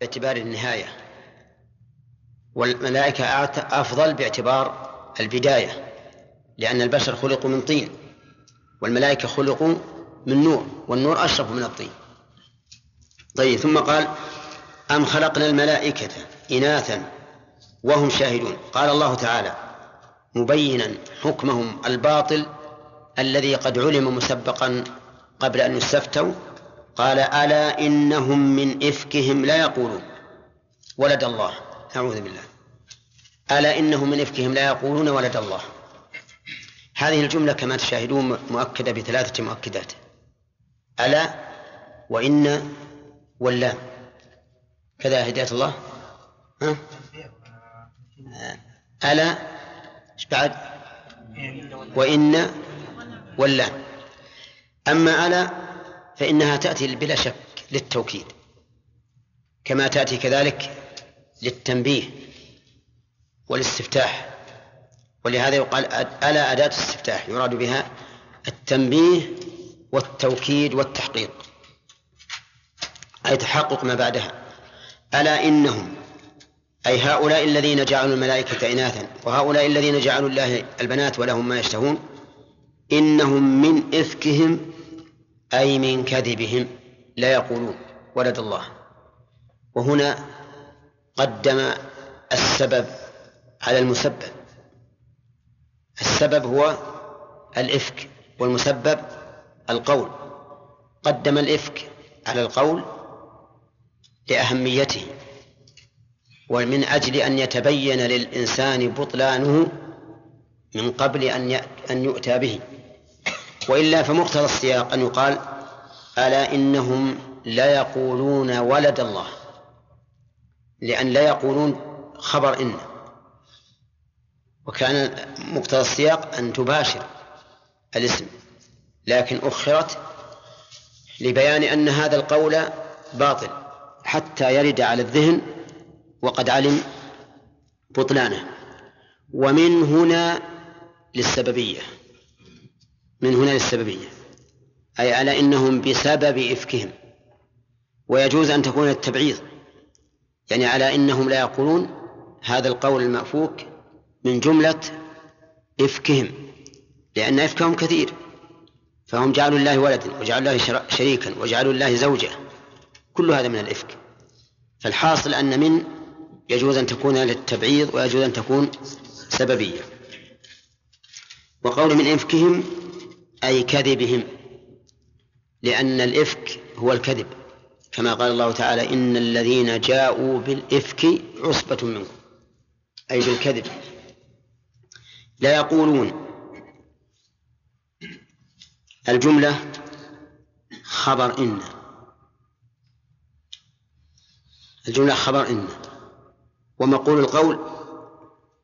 باعتبار النهاية والملائكة أفضل باعتبار البداية لأن البشر خلقوا من طين والملائكة خلقوا من نور والنور أشرف من الطين. طيب ثم قال أم خلقنا الملائكة إناثا وهم شاهدون؟ قال الله تعالى مبينا حكمهم الباطل الذي قد علم مسبقا قبل أن يستفتوا قال ألا إنهم من إفكهم لا يقولون. ولد الله. أعوذ بالله. ألا إنهم من إفكهم لا يقولون ولد الله. هذه الجملة كما تشاهدون مؤكدة بثلاثة مؤكدات. ألا وإن واللام. كذا هداية الله. ها؟ ألا. إيش بعد؟ وإن واللام. أما ألا فإنها تأتي بلا شك للتوكيد كما تأتي كذلك للتنبيه والاستفتاح. ولهذا يقال ألا أداة استفتاح يراد بها التنبيه والتوكيد والتحقيق. أي تحقق ما بعدها. ألا إنهم أي هؤلاء الذين جعلوا الملائكة إناثا وهؤلاء الذين جعلوا الله البنات ولهم ما يشتهون إنهم من إفكهم أي من كذبهم لا يقولون ولد الله. وهنا قدم السبب على المسبب. السبب هو الإفك والمسبب القول. قدم الإفك على القول لأهميته ومن أجل أن يتبين للإنسان بطلانه من قبل أن يؤتى به. وإلا فمقتضى السياق أن يقال ألا إنهم لا يقولون ولد الله لأن لا يقولون خبر إن. وكان مقتضى السياق أن تباشر الاسم لكن أخرت لبيان أن هذا القول باطل حتى يرد على الذهن وقد علم بطلانه. ومن هنا للسببية. من هنا للسببية. أي على إنهم بسبب إفكهم. ويجوز أن تكون التبعيض. يعني على إنهم لا يقولون هذا القول المأفوك من جملة إفكهم. لأن إفكهم كثير. فهم جعلوا الله ولدا وجعلوا الله شريكا وجعلوا الله زوجة كل هذا من الإفك. فالحاصل أن من يجوز أن تكون للتبعيض ويجوز أن تكون سببية. وقول من إفكهم أي كذبهم لأن الإفك هو الكذب. كما قال الله تعالى إن الذين جاءوا بالإفك عصبة منكم أي بالكذب. لا يقولون الجملة خبر إن. الجملة خبر إن. ومقول القول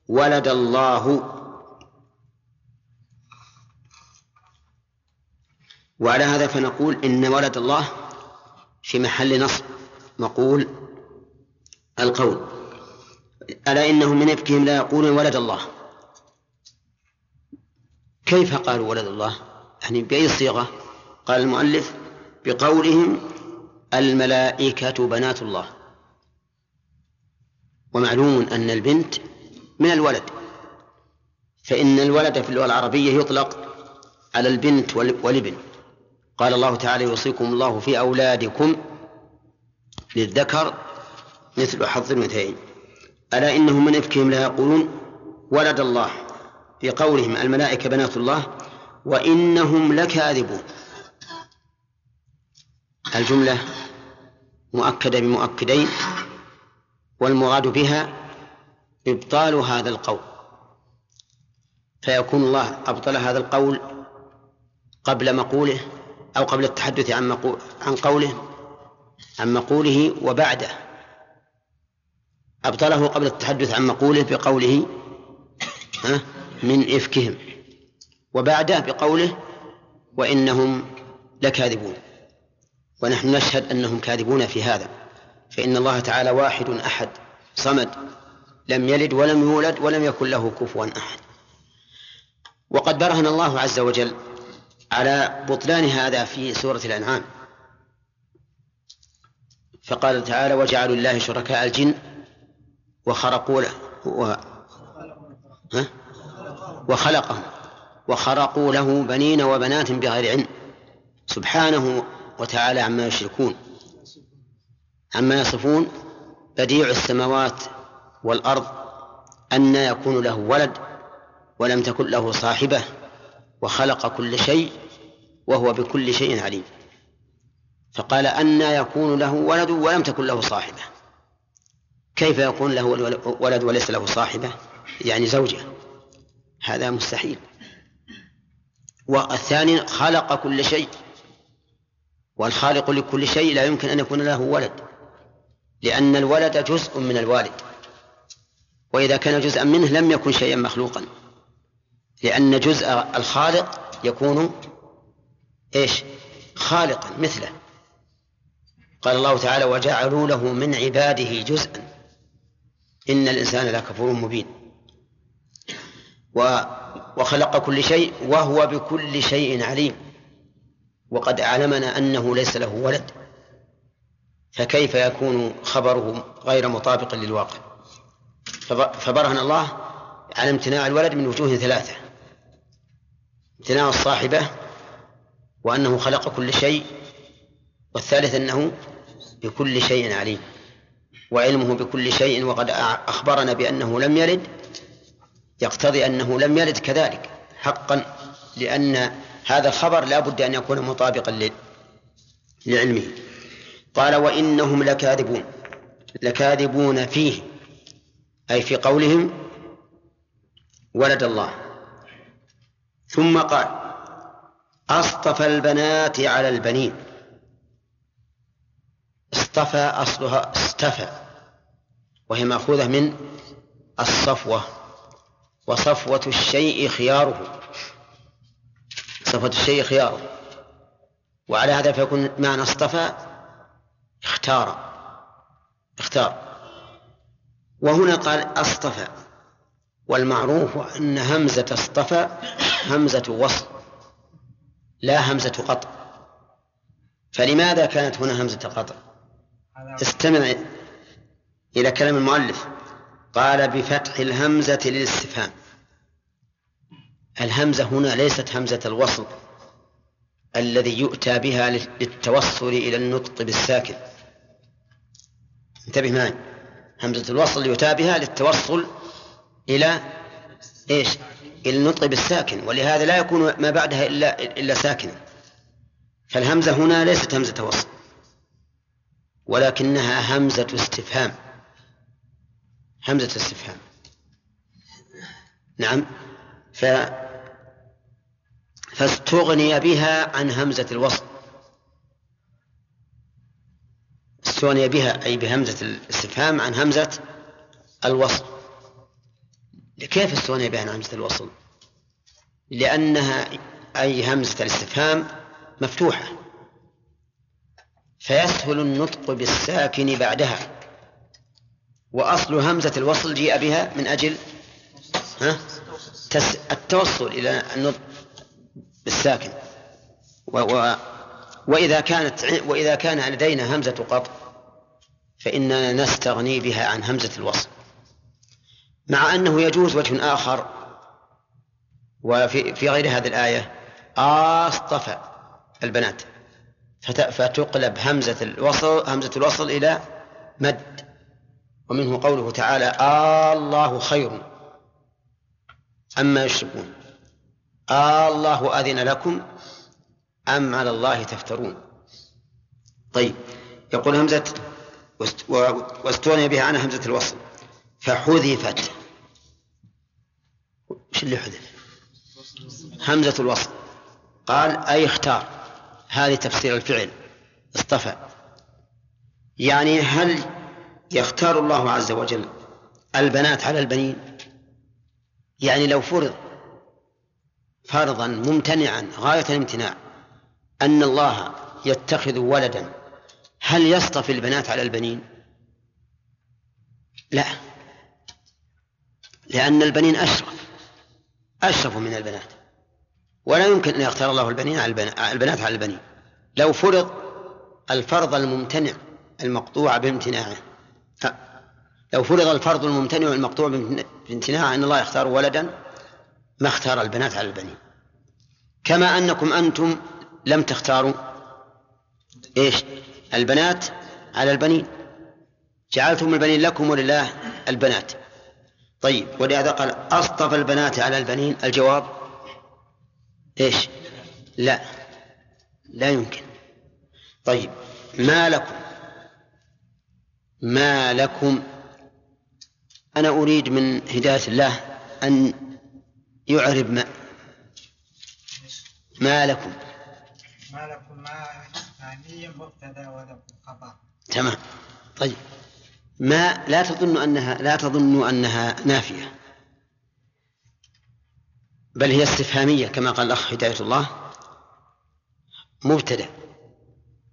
ولد الله وعلى هذا فنقول إن ولد الله في محل نصب مقول القول. ألا إنهم من إفكهم لا يقولون ولد الله؟ كيف قالوا ولد الله؟ يعني بأي صيغة؟ قال المؤلف بقولهم الملائكة بنات الله. ومعلوم أن البنت من الولد. فإن الولد في اللغة العربية يطلق على البنت والابن. قال الله تعالى يوصيكم الله في أولادكم للذكر مثل حظ الأنثيين ألا إنهم من إفكهم لا يقولون ولد الله. في قولهم الملائكة بنات الله وإنهم لكاذبون. الجملة مؤكدة بمؤكدين والمراد بها إبطال هذا القول. فيكون الله أبطل هذا القول قبل مقوله أو قبل التحدث عن مقول عن قوله عن مقوله وبعده. أبطله قبل التحدث عن مقوله بقوله ها من إفكهم. وبعده بقوله وإنهم لكاذبون. ونحن نشهد أنهم كاذبون في هذا. فإن الله تعالى واحد أحد صمد لم يلد ولم يولد ولم يكن له كفوا أحد. وقد برهن الله عز وجل على بطلان هذا في سورة الأنعام. فقال تعالى وجعلوا الله شركاء الجن وخرقوا له و... ها؟ وخلقهم وخرقوا له بنين وبنات بغير علم. سبحانه وتعالى عما يشركون. عما يصفون بديع السماوات والأرض أن يكون له ولد ولم تكن له صاحبة وخلق كل شيء وهو بكل شيء عليم. فقال أن يكون له ولد ولم تكن له صاحبة. كيف يكون له ولد وليس له صاحبة؟ يعني زوجة. هذا مستحيل. والثاني خلق كل شيء. والخالق لكل شيء لا يمكن أن يكون له ولد لأن الولد جزء من الوالد. وإذا كان جزءا منه لم يكن شيئا مخلوقا. لأن جزء الخالق يكون إيش؟ خالقا مثله. قال الله تعالى وجعلوا له من عباده جزءا. إن الإنسان لكفور مبين. وخلق كل شيء وهو بكل شيء عليم. وقد أعلمنا أنه ليس له ولد. فكيف يكون خبره غير مطابق للواقع؟ فبرهن الله على امتناع الولد من وجوه ثلاثة. امتناع الصاحبة وأنه خلق كل شيء والثالث أنه بكل شيء عليم وعلمه بكل شيء وقد أخبرنا بأنه لم يلد يقتضي أنه لم يلد كذلك حقا لأن هذا الخبر لا بد أن يكون مطابقا لعلمه. قال وإنهم لكاذبون لكاذبون فيه أي في قولهم ولد الله. ثم قال أصطفى البنات على البنين. اصطفى أصلها استفى وهي مأخوذة من الصفوة. وصفوة الشيء خياره. صفوة الشيء خياره. وعلى هذا فيكون معنى اصطفى اختار. اختار. وهنا قال أصطفى. والمعروف أن همزة اصطفى همزة وصل لا همزة قطع. فلماذا كانت هنا همزة قطع استمع إلى كلام المؤلف. قال بفتح الهمزة للاستفهام. الهمزة هنا ليست همزة الوصل الذي يؤتى بها للتوصل إلى النطق بالساكن. انتبه معي. همزة الوصل يؤتى بها للتوصل إلى إيش؟ النطق بالساكن ولهذا لا يكون ما بعدها إلا إلا ساكنا. فالهمزة هنا ليست همزة وصل ولكنها همزة استفهام. همزة استفهام. نعم. ف فاستغني بها عن همزة الوصل. استغني بها أي بهمزة الاستفهام عن همزة الوصل. كيف استغني بها عن همزة الوصل؟ لأنها أي همزة الاستفهام مفتوحة. فيسهل النطق بالساكن بعدها. وأصل همزة الوصل جيء بها من أجل ها؟ التوصل إلى النطق بالساكن. و و وإذا كانت وإذا كان لدينا همزة قطع فإننا نستغني بها عن همزة الوصل. مع أنه يجوز وجه آخر. وفي في غير هذه الآية آصطفى البنات. فتقلب همزة الوصل همزة الوصل إلى مد. ومنه قوله تعالى الله خير أما يشركون الله أذن لكم أم على الله تفترون طيب يقول همزة واستغني بها عن همزة الوصل. فحذفت وش اللي حذف همزة الوصل قال أي اختار هذه تفسير الفعل اصطفى. يعني هل يختار الله عز وجل البنات على البنين؟ يعني لو فرض فرضا ممتنعا غاية الامتناع أن الله يتخذ ولدا هل يصطفي البنات على البنين؟ لا. لأن البنين أشرف. أشرف من البنات. ولا يمكن أن يختار الله البنين على البنات على البنين. لو فرض الفرض الممتنع المقطوع بامتناعه. لو فرض الفرض الممتنع المقطوع بامتناع أن الله يختار ولدا ما اختار البنات على البنين. كما أنكم أنتم لم تختاروا إيش؟ البنات على البنين. جعلتم البنين لكم ولله البنات. طيب ولهذا قال أصطفى البنات على البنين. الجواب إيش؟ لا لا يمكن. طيب ما لكم؟ ما لكم؟ أنا أريد من هداية الله أن يعرب ما ما لكم؟ ما لكم ما ثانيا مبتدأ ولكم خبر تمام. طيب. ما لا تظن أنها لا تظن أنها نافية. بل هي استفهامية كما قال الأخ هداية الله. مبتدأ.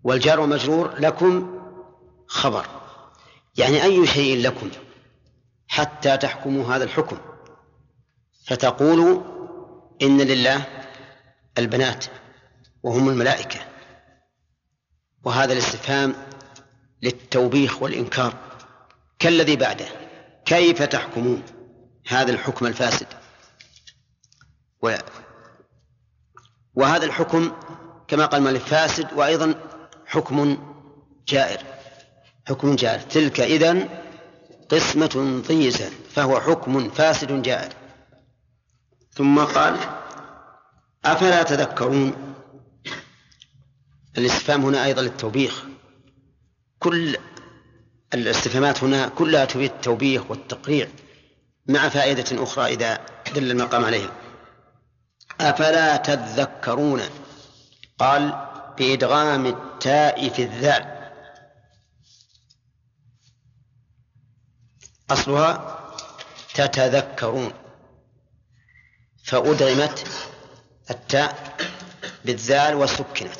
والجار ومجرور لكم خبر. يعني أي شيء لكم حتى تحكموا هذا الحكم. فتقولوا إن لله البنات وهم الملائكة. وهذا الاستفهام للتوبيخ والإنكار. كالذي بعده. كيف تحكمون؟ هذا الحكم الفاسد. و وهذا الحكم كما قال مالك فاسد وأيضا حكم جائر. حكم جائر. تلك إذن قسمة ضيزى فهو حكم فاسد جائر. ثم قال أفلا تذكرون؟ الاستفهام هنا أيضا للتوبيخ. كل الاستفهامات هنا كلها تفيد التوبيخ والتقريع مع فائدة أخرى إذا دل المقام عليها. أفلا تذكرون؟ قال بإدغام التاء في الذال أصلها تتذكرون. فأدغمت التاء بالذال وسكنت.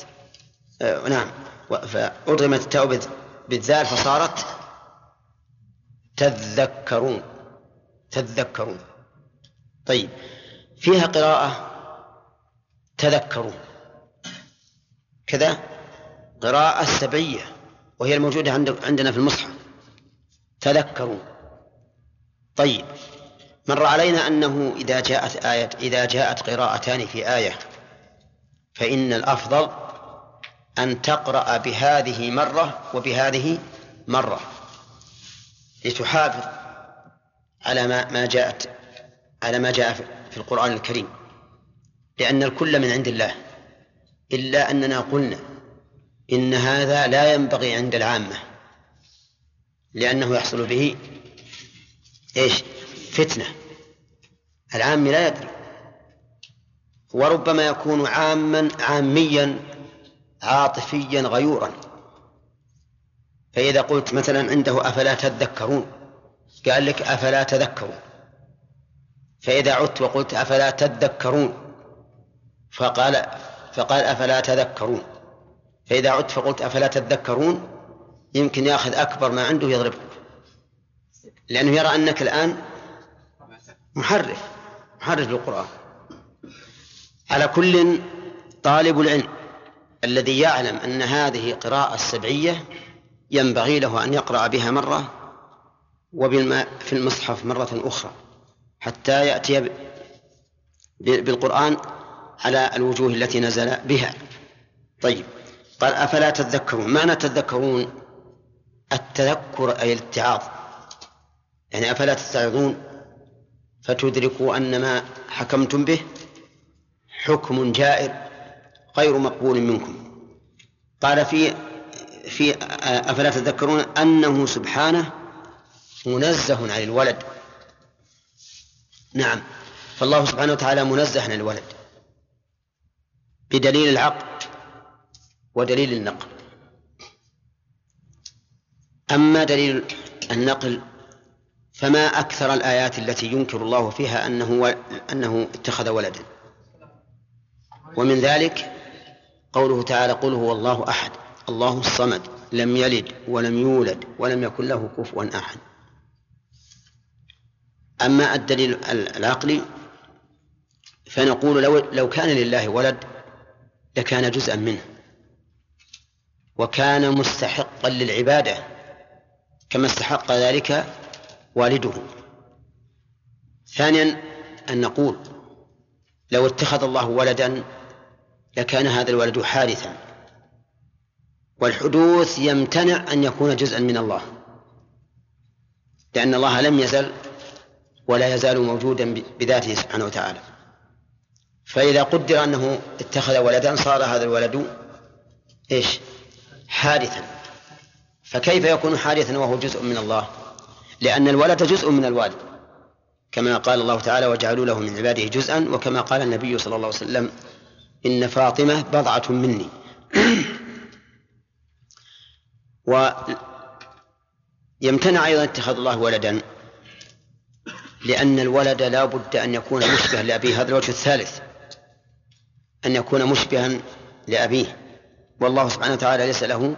آه نعم. فأدغمت التاء بالذال فصارت تذكرون. تذكرون. طيب فيها قراءة تذكرون. كذا قراءة سبعية وهي الموجودة عندنا في المصحف. تذكرون. طيب مر علينا أنه إذا جاءت آية إذا جاءت قراءتان في آية فإن الأفضل أن تقرأ بهذه مرة وبهذه مرة. لتحافظ على ما ما جاءت على ما جاء في القرآن الكريم. لأن الكل من عند الله إلا أننا قلنا إن هذا لا ينبغي عند العامة لأنه يحصل به إيش؟ فتنة. العام لا يدري. وربما يكون عاما عاميا عاطفيا غيورا. فإذا قلت مثلا عنده أفلا تذكرون قال لك أفلا تذكرون. فإذا عدت وقلت أفلا تذكرون فقال فقال أفلا تذكرون. فإذا عدت فقلت أفلا تذكرون يمكن يأخذ أكبر ما عنده يضربك. لأنه يرى أنك الآن محرف محرف للقرآن على كل طالب العلم الذي يعلم أن هذه قراءة السبعية ينبغي له أن يقرأ بها مرة وبالماء في المصحف مرة أخرى حتى يأتي بالقرآن على الوجوه التي نزل بها. طيب قال أفلا تذكرون؟ معنى تذكرون التذكر أي الاتعاظ. يعني أفلا تتعظون فتدركوا أن ما حكمتم به حكم جائر غير مقبول منكم. قال في في أفلا تذكرون أنه سبحانه منزه عن الولد. نعم. فالله سبحانه وتعالى منزه عن الولد. بدليل العقل ودليل النقل. أما دليل النقل فما أكثر الآيات التي ينكر الله فيها أنه أنه اتخذ ولدا. ومن ذلك قوله تعالى قل هو الله أحد. الله الصمد لم يلد ولم يولد ولم يكن له كفوا أحد. أما الدليل العقلي فنقول لو لو كان لله ولد لكان جزءا منه وكان مستحقا للعبادة كما استحق ذلك والده. ثانيا أن نقول لو اتخذ الله ولدا لكان هذا الولد حادثا والحدوث يمتنع أن يكون جزءا من الله لأن الله لم يزل ولا يزال موجودا بذاته سبحانه وتعالى. فإذا قدر أنه اتخذ ولدا صار هذا الولد إيش؟ حادثا. فكيف يكون حادثا وهو جزء من الله؟ لأن الولد جزء من الوالد كما قال الله تعالى وجعلوا له من عباده جزءا. وكما قال النبي صلى الله عليه وسلم إن فاطمة بضعة مني. ويمتنع أيضا اتخاذ الله ولدا لأن الولد لا بد أن يكون مشبها لأبيه. هذا الوجه الثالث أن يكون مشبها لأبيه. والله سبحانه وتعالى ليس له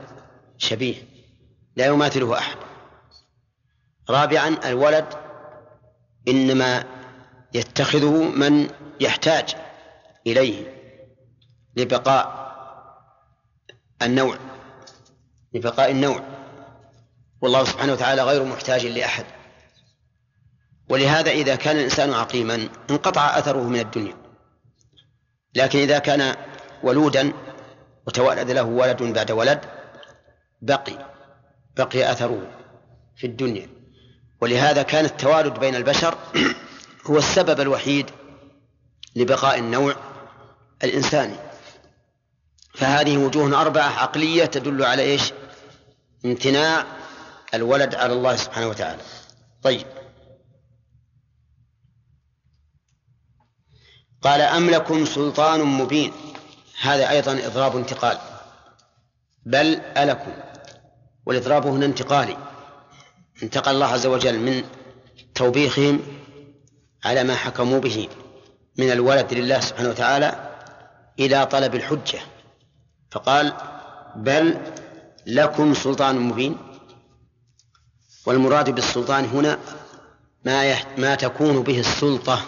شبيه لا يماثله أحد. رابعا الولد إنما يتخذه من يحتاج إليه لبقاء النوع. لبقاء النوع. والله سبحانه وتعالى غير محتاج لأحد. ولهذا إذا كان الإنسان عقيما انقطع أثره من الدنيا. لكن إذا كان ولودا وتولد له ولد بعد ولد بقي بقي أثره في الدنيا. ولهذا كان التوالد بين البشر هو السبب الوحيد لبقاء النوع الإنساني. فهذه وجوه أربعة عقلية تدل على إيش؟ امتناع الولد على الله سبحانه وتعالى. طيب. قال أم لكم سلطان مبين. هذا أيضا إضراب انتقال. بل ألكم. والإضراب هنا انتقالي. انتقل الله عز وجل من توبيخهم على ما حكموا به من الولد لله سبحانه وتعالى إلى طلب الحجة. فقال بل لكم سلطان مبين. والمراد بالسلطان هنا ما. ما تكون به السلطة.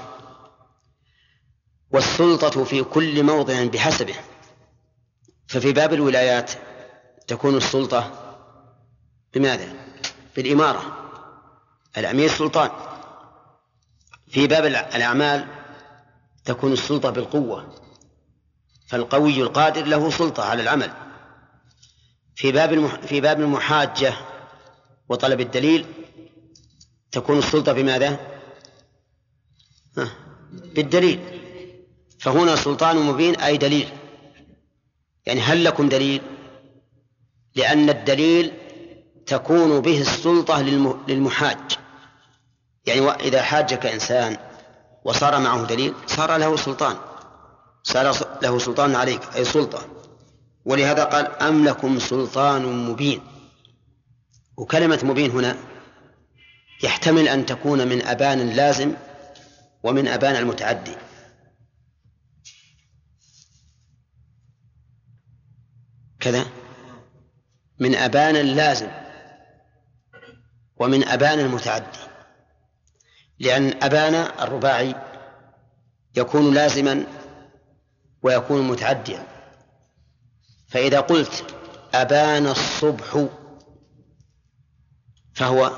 والسلطة في كل موضع بحسبه. ففي باب الولايات تكون السلطة بماذا؟ بالإمارة. الأمير سلطان. في باب الأعمال تكون السلطة بالقوة. فالقوي القادر له سلطة على العمل. في باب. في باب المحاجة وطلب الدليل تكون السلطة بماذا؟ بالدليل فهنا سلطان مبين أي دليل يعني هل لكم دليل؟ لأن الدليل تكون به السلطة للمحاج يعني إذا حاجك إنسان وصار معه دليل صار له سلطان صار له سلطان عليك أي سلطة ولهذا قال أم لكم سلطان مبين. وكلمة مبين هنا يحتمل أن تكون من أبان اللازم ومن أبان المتعدي. كذا. من أبان اللازم ومن أبان المتعدي. لأن أبان الرباعي يكون لازما ويكون متعديا. فإذا قلت أبان الصبح فهو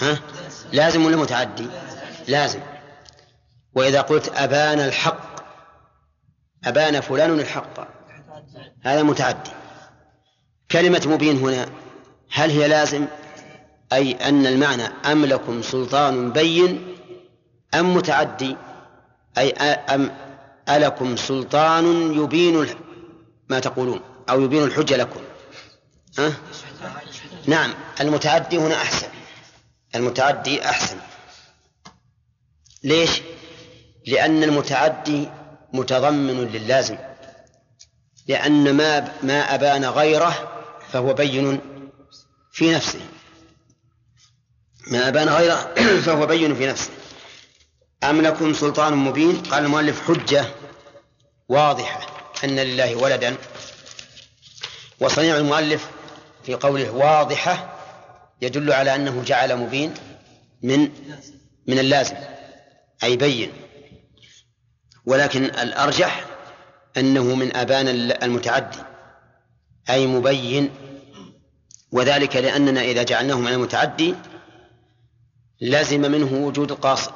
ها؟ لازم ولا متعدي؟ لازم. وإذا قلت أبان الحق أبان فلان الحق هذا متعدي. كلمة مبين هنا هل هي لازم؟ أي أن المعنى أم لكم سلطان بين أم متعدي؟ أي أم ألكم سلطان يبين ما تقولون أو يبين الحجة لكم. أه؟ نعم المتعدي هنا أحسن. المتعدي أحسن. ليش؟ لأن المتعدي متضمن للازم لأن ما ما أبان غيره فهو بين في نفسه. ما أبان غيره فهو بين في نفسه. أم لكم سلطان مبين؟ قال المؤلف حجة واضحة. أن لله ولدا. وصنيع المؤلف في قوله واضحة يدل على أنه جعل مبين من من اللازم أي بين. ولكن الأرجح أنه من أبان المتعدي أي مبين. وذلك لأننا إذا جعلناه من المتعدي لازم منه وجود القاصد.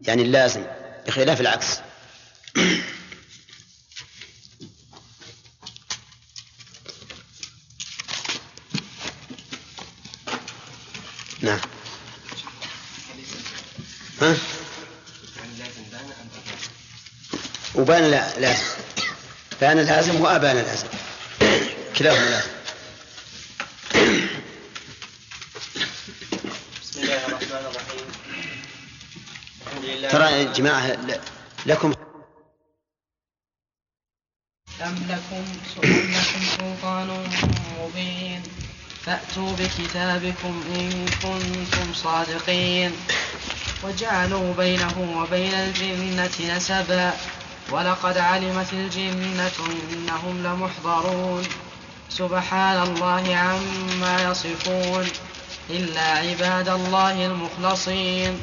يعني اللازم بخلاف العكس. وبان لا لازم بان لازم وأبان لازم كلاهما لازم. بسم الله الرحمن الرحيم. الحمد لله. ترى يا جماعة لكم أم لكم أم لكم سلطان مبين. فأتوا بكتابكم إن كنتم صادقين. وجعلوا بينه وبين الجنة نسبا. ولقد علمت الجنة إنهم لمحضرون. سبحان الله عما يصفون. إلا عباد الله المخلصين.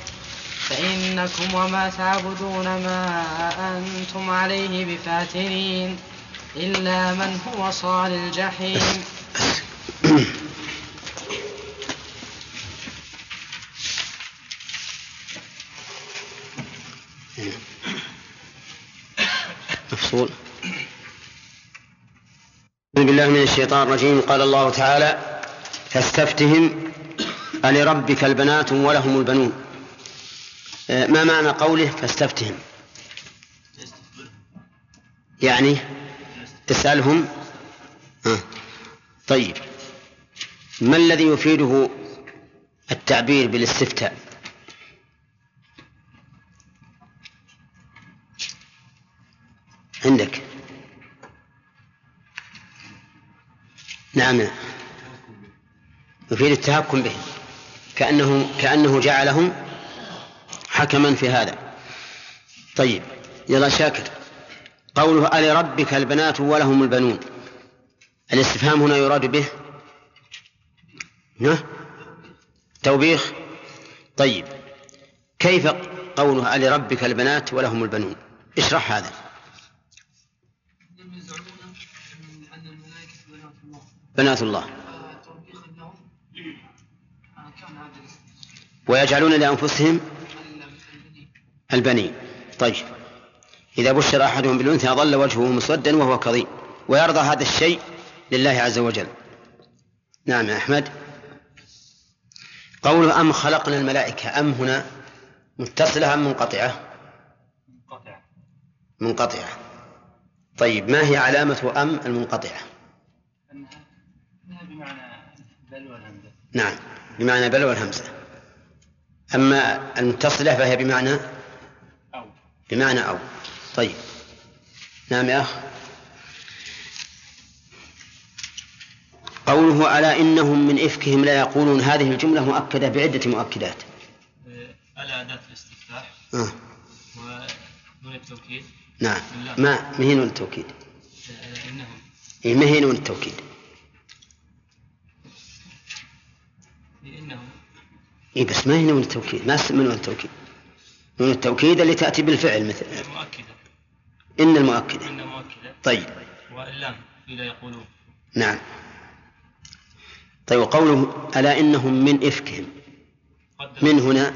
فإنكم وما تعبدون ما أنتم عليه بفاتنين. إلا من هو صال الجحيم. مفصول أعوذ بالله من الشيطان الرجيم. قال الله تعالى فاستفتهم ألربك البنات ولهم البنون. آه، ما معنى قوله فاستفتهم يعني اسألهم آه. طيب. ما الذي يفيده التعبير بالاستفتاء؟ عندك. نعم. يفيد التهكم بهم كأنه كأنه جعلهم حكما في هذا. طيب. يلا شاكر. قوله ألربك البنات ولهم البنون. الاستفهام هنا يراد به ها؟ توبيخ. طيب. كيف قوله ألربك البنات ولهم البنون؟ اشرح هذا. بنات الله. ويجعلون لأنفسهم البنين. طيب. إذا بشر أحدهم بالأنثى ظل وجهه مسودا وهو كظيم. ويرضى هذا الشيء لله عز وجل. نعم يا أحمد. قوله أم خلقنا الملائكة أم هنا متصلة أم منقطعة؟ منقطع منقطعة. طيب ما هي علامة أم المنقطعة؟ والهمزه نعم بمعنى بل والهمزة. أما المتصلة فهي بمعنى أو. بمعنى أو. طيب. نعم يا أخ. قوله ألا إنهم من إفكهم ليقولون هذه الجملة مؤكدة بعدة مؤكدات. ألا اداه الاستفتاح. آه. ونون التوكيد. نعم. ما ما هي نون التوكيد. آه، إنهم. إيه ما هي نون التوكيد. انهم إيه بس ما هي نون التوكيد. ما اسمها نون التوكيد. نون التوكيد اللي تأتي بالفعل مثل. مؤكده إن المؤكدة. إن مؤكده طيب. واللام إلى يقولون. نعم. طيب وقوله ألا إنهم من إفكهم. من هنا؟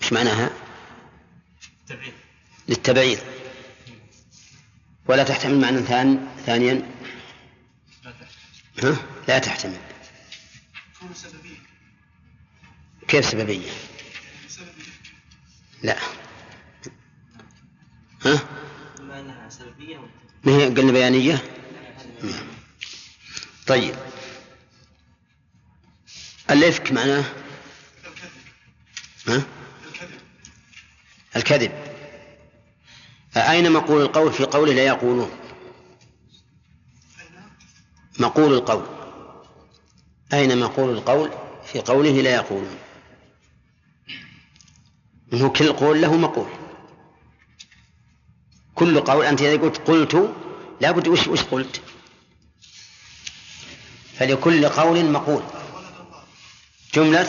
مش معناها؟ تبعيد للتبعيض. ولا تحتمل معنى ثاني ثانيا؟ لا تحتمل. ها؟ لا تحتمل. كيف سببية؟ لا. ها؟ ما انها سلبيه ما هي؟ قلنا بيانية. نعم. طيب. الإفك معناه؟ ها؟ الكذب. أين مقول القول في قوله لا يقولون؟ مقول القول. أين مقول القول؟ في قوله لا يقولون. هو كل قول له مقول. كل قول أنت إذا قلت قلت لا بد وش وش قلت؟ فلكل قول مقول. جملة؟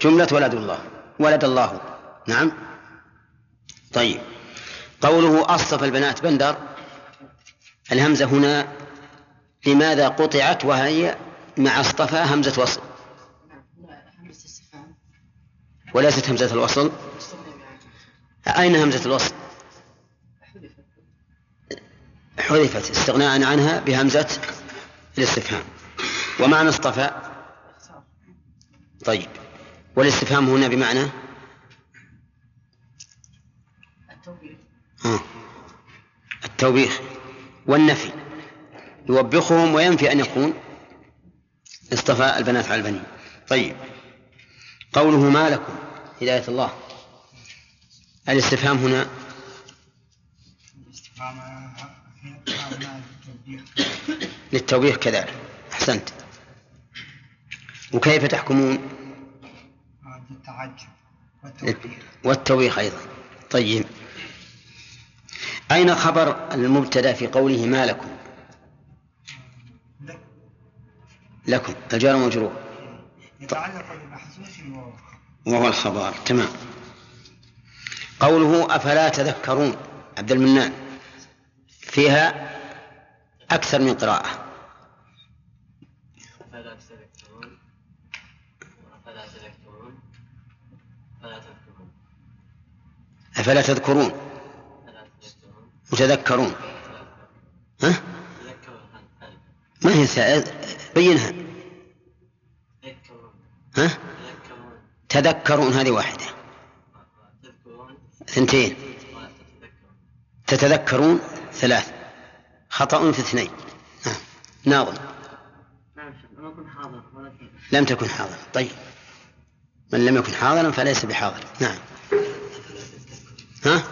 جملة ولد الله. ولد الله. نعم. طيب. قوله أصطفى البنات بندر. الهمزة هنا لماذا قطعت وهي مع اصطفى همزة وصل. وليست همزة الوصل؟ أين همزة الوصل؟ حذفت استغناء عنها بهمزة الاستفهام. ومعنى اصطفى طيب. والاستفهام هنا بمعنى؟ التوبيخ آه. التوبيخ والنفي. يوبخهم وينفي أن يكون. اصطفى البنات على البنين. طيب. قوله ما لكم؟ هداية الله. الاستفهام هنا؟ للتوبيخ. كذلك. أحسنت. وكيف تحكمون؟ والتوبيخ أيضا. طيب. أين خبر المبتدأ في قوله ما لكم لك- لكم الجار مجرور يتعلق بمحذوف وهو وهو الخبر تمام. قوله أفلا تذكرون عبد المنان فيها أكثر من قراءة. أفلا تذكرون أفلا تذكرون أفلا تذكرون. أفلا تذكرون؟ أفلا تذكرون. وتذكرون ها؟ ما هي سا- بينها. تذكرون. ها؟ تذكرون هذه واحدة. تذكرون ثنتين. وتتذكرون تتذكرون ثلاث. خطأ في اثنين. نعم ناظم. لم تكن حاضر طيب. من لم يكن حاضرا فليس بحاضر. نعم. ها؟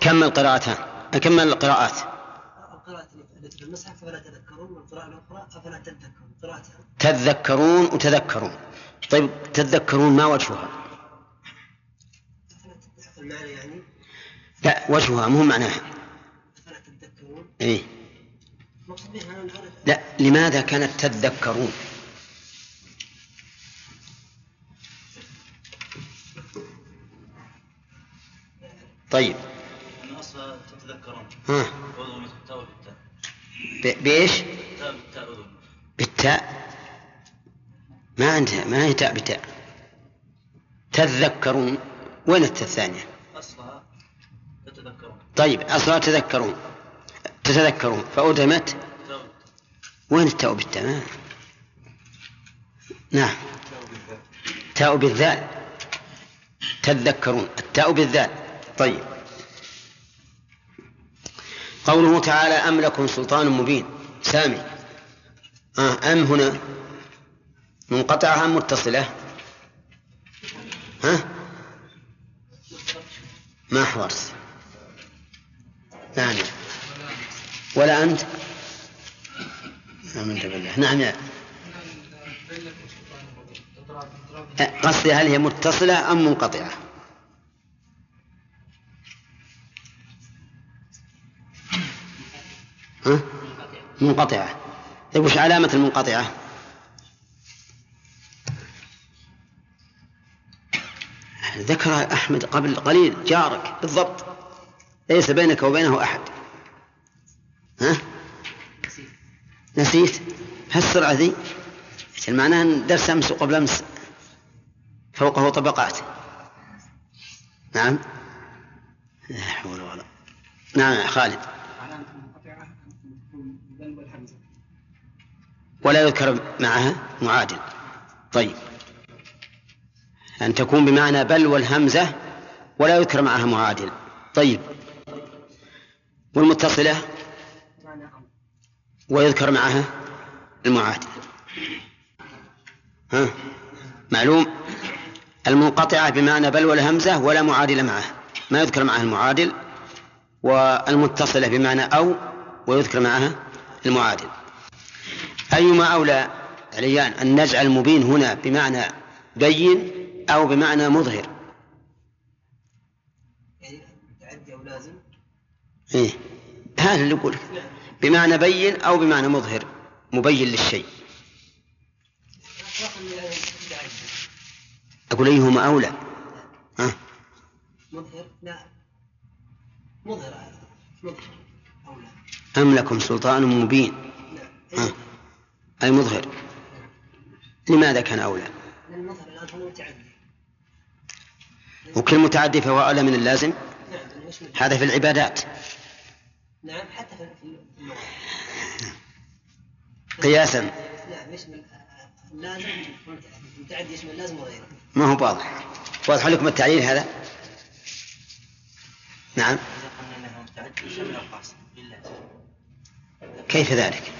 كمل قراءتان كمل القراءات. فلا تذكرون والقراءة الأخرى أفلا تذكرون. قراءتها. تذكرون وتذكرون. طيب تذكرون ما وجهها؟ المعنى يعني. لا وجهها مو معناها أفلا تذكرون. إيه. لا لماذا كانت تذكرون؟ طيب. من تتذكرون. ها. بإيش؟ تاء بالتاء. ما عندها ما هي تاء بتاء. تذكرون. وين التاء الثانية؟ أصلها تتذكرون. طيب أصلا تذكرون. تتذكرون. فأدمت. وين التاء بالتاء؟ نعم. تاء بالذال تذكرون. التاء بالذال طيب. قوله تعالى أم لكم سلطان مبين. سامي. آه أم هنا منقطعة أم متصلة؟ ها؟ ما حضرت يعني ولا أنت؟ آمنت بالله. نعم يا. قصدي هل هي متصلة أم منقطعة؟ منقطعة. طيب وش علامة المنقطعة؟ ذكر أحمد قبل قليل جارك بالضبط. ليس بينك وبينه أحد. ها؟ نسيت. هالسرعة ذي. معناها أن درس أمس وقبل أمس. فوقه طبقات. نعم. لا حول ولا نعم خالد. ولا يذكر معها معادل. طيب. أن تكون بمعنى بل والهمزة ولا يذكر معها معادل. طيب. والمتصلة ويذكر معها المعادل. ها؟ معلوم؟ المنقطعة بمعنى بل والهمزة ولا معادل معها. ما يذكر معها المعادل. والمتصلة بمعنى أو ويذكر معها المعادل. أيما أولى عليان أن نجعل مبين هنا بمعنى بين أو بمعنى مظهر. يعني متعدي أو لازم؟ إيه. هذا اللي يقول. بمعنى بين أو بمعنى مظهر مبين للشيء. أقول أيهما أولى؟ ها؟ مظهر؟ لا. مظهر مظهر. أو لا أم لكم سلطان مبين؟ نعم ها. أي مظهر؟ لماذا كان أولى؟ لأن المظهر الآن هو متعدي وكل متعدي فهو أولى من اللازم؟ نعم هذا في العبادات. نعم حتى في قياسا. نعم يشمل اللازم المتعدي يشمل اللازم وغيره ما هو واضح. واضح لكم التعليل هذا؟ نعم. كيف ذلك؟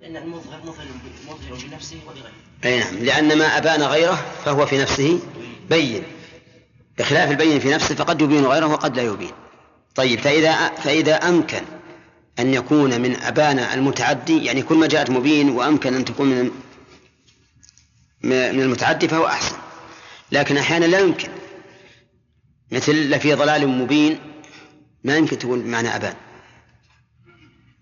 لأن المظهر مظهر بنفسه ولغيره. أي نعم لأن ما أبان غيره فهو في نفسه بين. بخلاف البين في نفسه فقد يبين غيره وقد لا يبين. طيب فإذا فإذا أمكن أن يكون من أبان المتعدي يعني كل ما جاءت مبين وأمكن أن تكون من من المتعدي فهو أحسن. لكن أحيانا لا يمكن. مثل لفي ضلال مبين ما يمكن تكون بمعنى أبان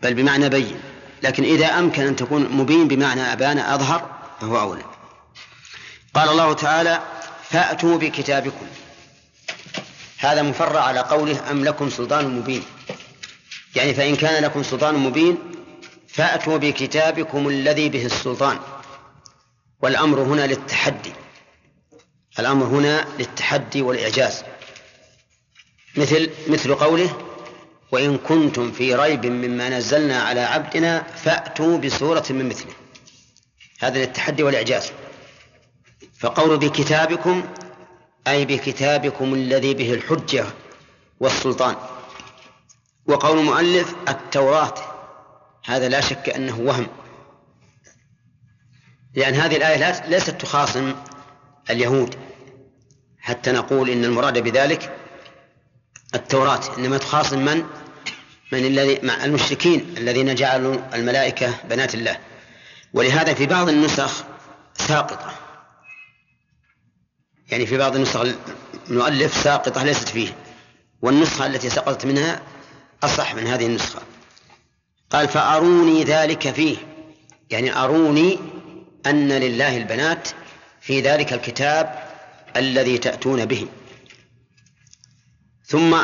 بل بمعنى بين. لكن إذا أمكن أن تكون مبين بمعنى أبان أظهر فهو أولى. قال الله تعالى فأتوا بكتابكم. هذا مفرع على قوله أم لكم سلطان مبين. يعني فإن كان لكم سلطان مبين فأتوا بكتابكم الذي به السلطان. والأمر هنا للتحدي. الأمر هنا للتحدي والإعجاز. مثل مثل قوله وإن كنتم في ريب مما نزلنا على عبدنا فأتوا بسورة من مثله. هذا للتحدي والإعجاز. فقول بكتابكم أي بكتابكم الذي به الحجة والسلطان. وقول المؤلف التوراة هذا لا شك أنه وهم. لأن هذه الآية ليست تخاصم اليهود. حتى نقول إن المراد بذلك التوراة إنما تخاصم من؟ من الذي مع المشركين الذين جعلوا الملائكة بنات الله. ولهذا في بعض النسخ ساقطة. يعني في بعض النسخ المؤلف ساقطة ليست فيه. والنسخة التي سقطت منها أصح من هذه النسخة. قال فأروني ذلك فيه. يعني أروني أن لله البنات في ذلك الكتاب الذي تأتون به. ثم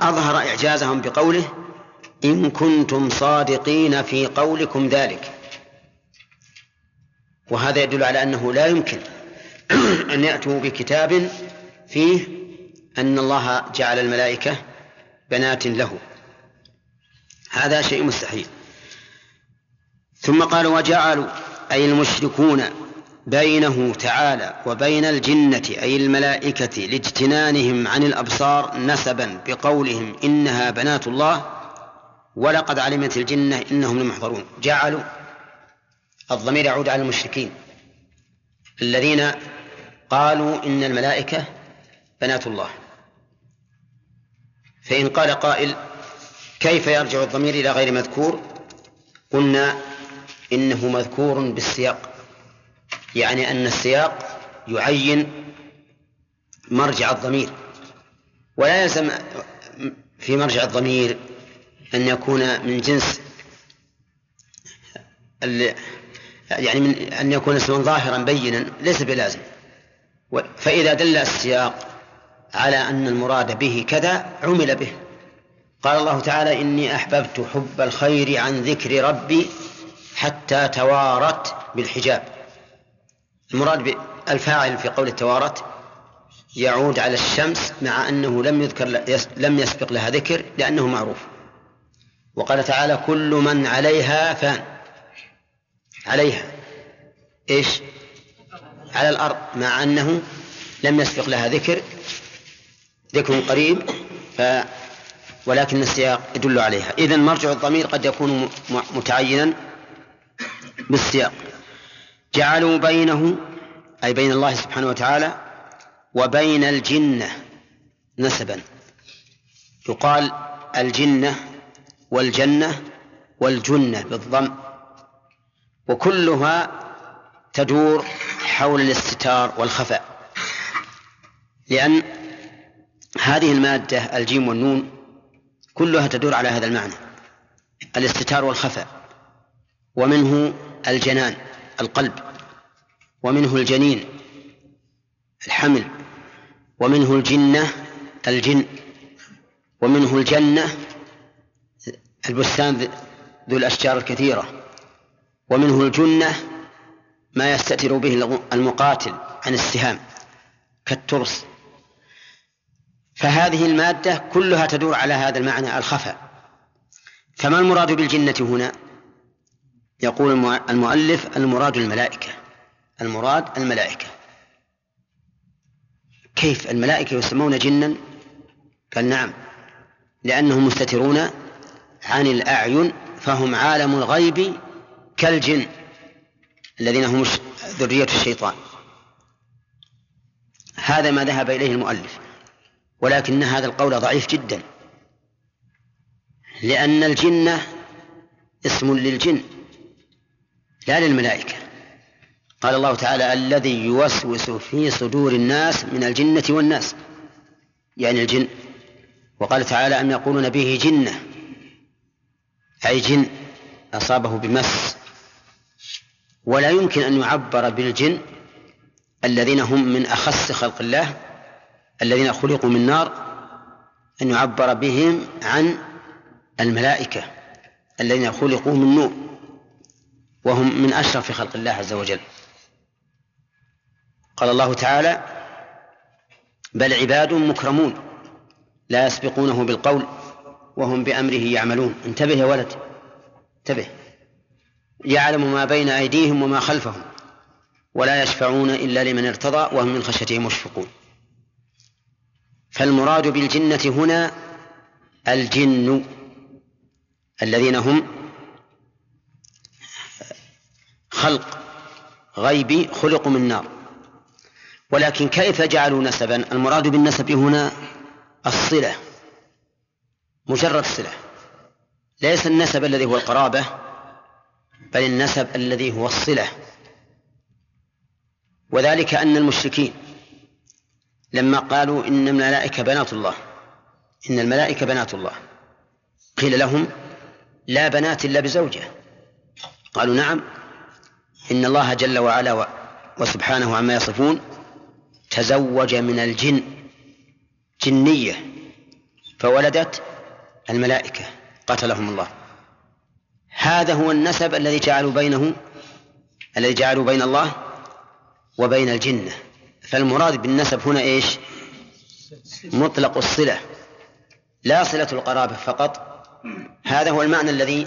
أظهر إعجازهم بقوله إن كنتم صادقين في قولكم ذلك. وهذا يدل على أنه لا يمكن أن يأتوا بكتاب فيه أن الله جعل الملائكة بنات له. هذا شيء مستحيل. ثم قال وجعلوا أي المشركون بينه تعالى وبين الجنة أي الملائكة لاجتنانهم عن الأبصار نسبا بقولهم إنها بنات الله ولقد علمت الجنة إنهم لمحضرون. جعلوا الضمير يعود على المشركين الذين قالوا إن الملائكة بنات الله. فإن قال قائل كيف يرجع الضمير إلى غير مذكور؟ قلنا إنه مذكور بالسياق. يعني أن السياق يعين مرجع الضمير. ولا يلزم في مرجع الضمير أن يكون من جنس يعني من أن يكون اسما ظاهرا بينا ليس بلازم. فإذا دل السياق على أن المراد به كذا عمل به. قال الله تعالى إني أحببت حب الخير عن ذكر ربي حتى توارت بالحجاب. المراد بالفاعل في قول توارت يعود على الشمس مع أنه لم يذكر لم يسبق لها ذكر لأنه معروف. وقال تعالى كل من عليها فان. عليها. إيش؟ على الأرض مع أنه لم يسبق لها ذكر. ذكر قريب. ف ولكن السياق يدل عليها. إذن مرجع الضمير قد يكون متعينا بالسياق. جعلوا بينه أي بين الله سبحانه وتعالى وبين الجنة نسبا. يقال الجنة والجنة والجنة بالضم. وكلها تدور حول الاستتار والخفاء. لأن هذه المادة الجيم والنون كلها تدور على هذا المعنى الاستتار والخفاء. ومنه الجنان. القلب ومنه الجنين الحمل ومنه الجنة الجن ومنه الجنة البستان ذو الأشجار الكثيرة ومنه الجنة ما يستتر به المقاتل عن السهام كالترس. فهذه المادة كلها تدور على هذا المعنى الخفاء. فما المراد بالجنة هنا؟ يقول المؤلف المراد الملائكة. المراد الملائكة. كيف الملائكة يسمون جنا؟ قال نعم. لأنهم مستترون عن الأعين فهم عالم الغيب كالجن الذين هم ذرية الشيطان. هذا ما ذهب إليه المؤلف. ولكن هذا القول ضعيف جدا. لأن الجنة اسم للجن. لا للملائكة. قال الله تعالى الذي يوسوس في صدور الناس من الجنة والناس. يعني الجن. وقال تعالى أم يقولون به جنة. أي جن أصابه بمس. ولا يمكن أن يعبر بالجن الذين هم من أخس خلق الله الذين خلقوا من نار أن يعبر بهم عن الملائكة الذين خلقوا من نور. وهم من أشرف خلق الله عز وجل. قال الله تعالى بل عباد مكرمون لا يسبقونه بالقول وهم بأمره يعملون. انتبه يا ولد انتبه. يعلم ما بين أيديهم وما خلفهم ولا يشفعون إلا لمن ارتضى وهم من خشيته مشفقون. فالمراد بالجنة هنا الجن الذين هم خلق غيبي خلقوا من نار. ولكن كيف جعلوا نسبا؟ المراد بالنسب هنا الصلة مجرد صلة. ليس النسب الذي هو القرابة بل النسب الذي هو الصلة. وذلك أن المشركين لما قالوا إن الملائكة بنات الله إن الملائكة بنات الله قيل لهم لا بنات إلا بزوجة. قالوا نعم إن الله جل وعلا وسبحانه عما يصفون تزوج من الجن جنية فولدت الملائكة قتلهم الله. هذا هو النسب الذي جعلوا بينه الذي جعلوا بين الله وبين الجنة. فالمراد بالنسب هنا إيش؟ مطلق الصلة لا صلة القرابة فقط. هذا هو المعنى الذي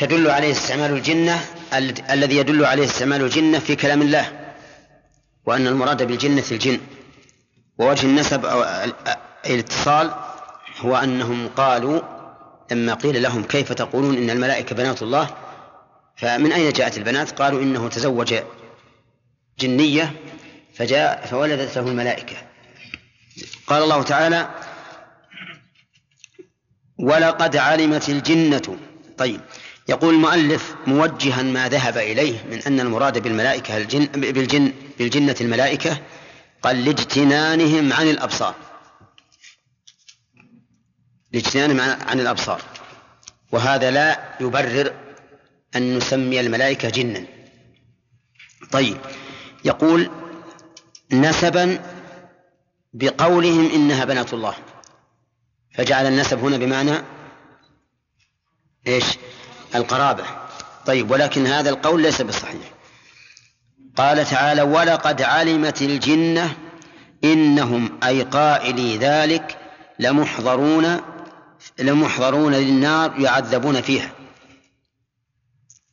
تدل عليه استعمال الجنة الذي يدل عليه استعمال الجنة في كلام الله وأن المراد بالجنة الجن. ووجه النسب أو الاتصال هو أنهم قالوا لما قيل لهم كيف تقولون إن الملائكة بنات الله فمن أين جاءت البنات؟ قالوا إنه تزوج جنية فجاء فولدت له الملائكة. قال الله تعالى ولقد علمت الجنة طيب. يقول المؤلف موجها ما ذهب إليه من أن المراد بالملائكة الجن بالجن بالجنة الملائكة قال لاجتنانهم عن الأبصار. لاجتنانهم عن الأبصار. وهذا لا يبرر أن نسمي الملائكة جنا. طيب يقول نسبا بقولهم إنها بنات الله. فجعل النسب هنا بمعنى إيش؟ القرابة. طيب ولكن هذا القول ليس بصحيح. قال تعالى ولقد علمت الجنة إنهم أي قائلي ذلك لمحضرون لمحضرون للنار يعذبون فيها.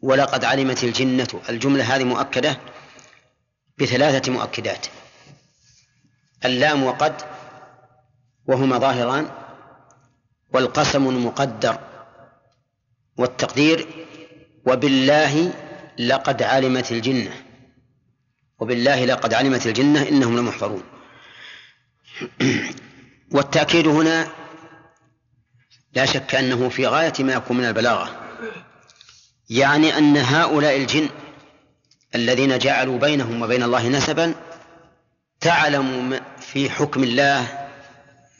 ولقد علمت الجنة الجملة هذه مؤكدة بثلاثة مؤكدات. اللام وقد وهما ظاهران والقسم المقدر والتقدير وبالله لقد علمت الجنة. وبالله لقد علمت الجنة إنهم لمحضرون. والتأكيد هنا لا شك أنه في غاية ما يكون من البلاغة. يعني أن هؤلاء الجن الذين جعلوا بينهم وبين الله نسبا تعلم في حكم الله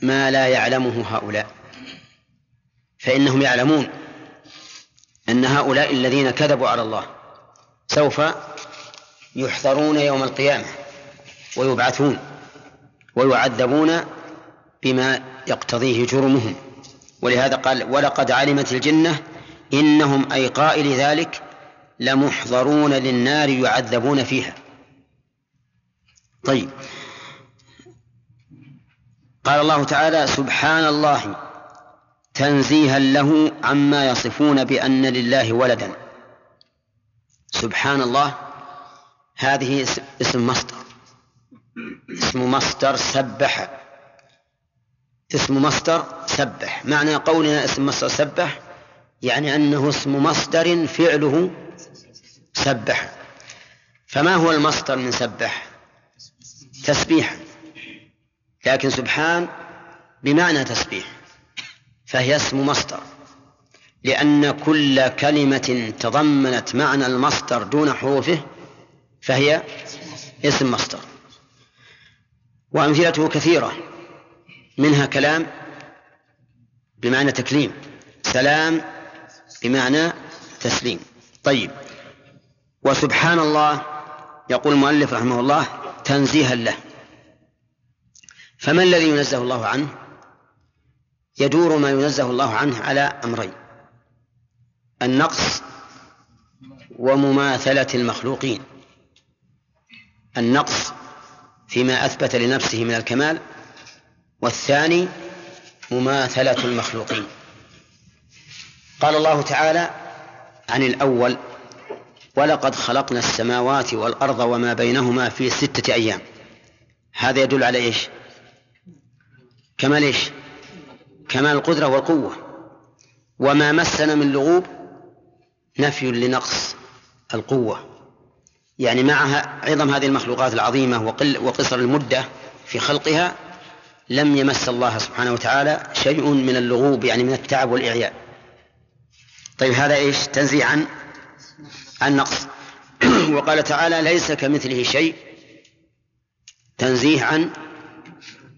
ما لا يعلمه هؤلاء. فإنهم يعلمون أن هؤلاء الذين كذبوا على الله سوف يحضرون يوم القيامة ويبعثون ويعذبون بما يقتضيه جرمهم. ولهذا قال ولقد علمت الجنة إنهم أي قائل ذلك لمحضرون للنار يعذبون فيها. طيب. قال الله تعالى سبحان الله تنزيها له عما يصفون بأن لله ولدا. سبحان الله هذه اسم مصدر. اسم مصدر سبح. اسم مصدر سبح. معنى قولنا اسم مصدر سبح يعني أنه اسم مصدر فعله سبح. فما هو المصدر من سبح؟ تسبيحا لكن سبحان بمعنى تسبيح. فهي اسم مصدر لأن كل كلمة تضمنت معنى المصدر دون حروفه فهي اسم مصدر وأمثلته كثيرة منها كلام بمعنى تكليم سلام بمعنى تسليم. طيب وسبحان الله يقول المؤلف رحمه الله تنزيها له. فما الذي ينزه الله عنه؟ يدور ما ينزه الله عنه على أمرين النقص ومماثلة المخلوقين. النقص فيما أثبت لنفسه من الكمال والثاني مماثلة المخلوقين. قال الله تعالى عن الأول ولقد خلقنا السماوات والأرض وما بينهما في ستة أيام. هذا يدل على إيش؟ كمال إيش؟ كمال القدرة والقوة. وما مسنا من لغوب نفي لنقص القوة. يعني معها عظم هذه المخلوقات العظيمة وقل وقصر المدة في خلقها لم يمس الله سبحانه وتعالى شيء من اللغوب يعني من التعب والإعياء. طيب هذا إيش؟ تنزيه عن النقص وقال تعالى ليس كمثله شيء. تنزيه عن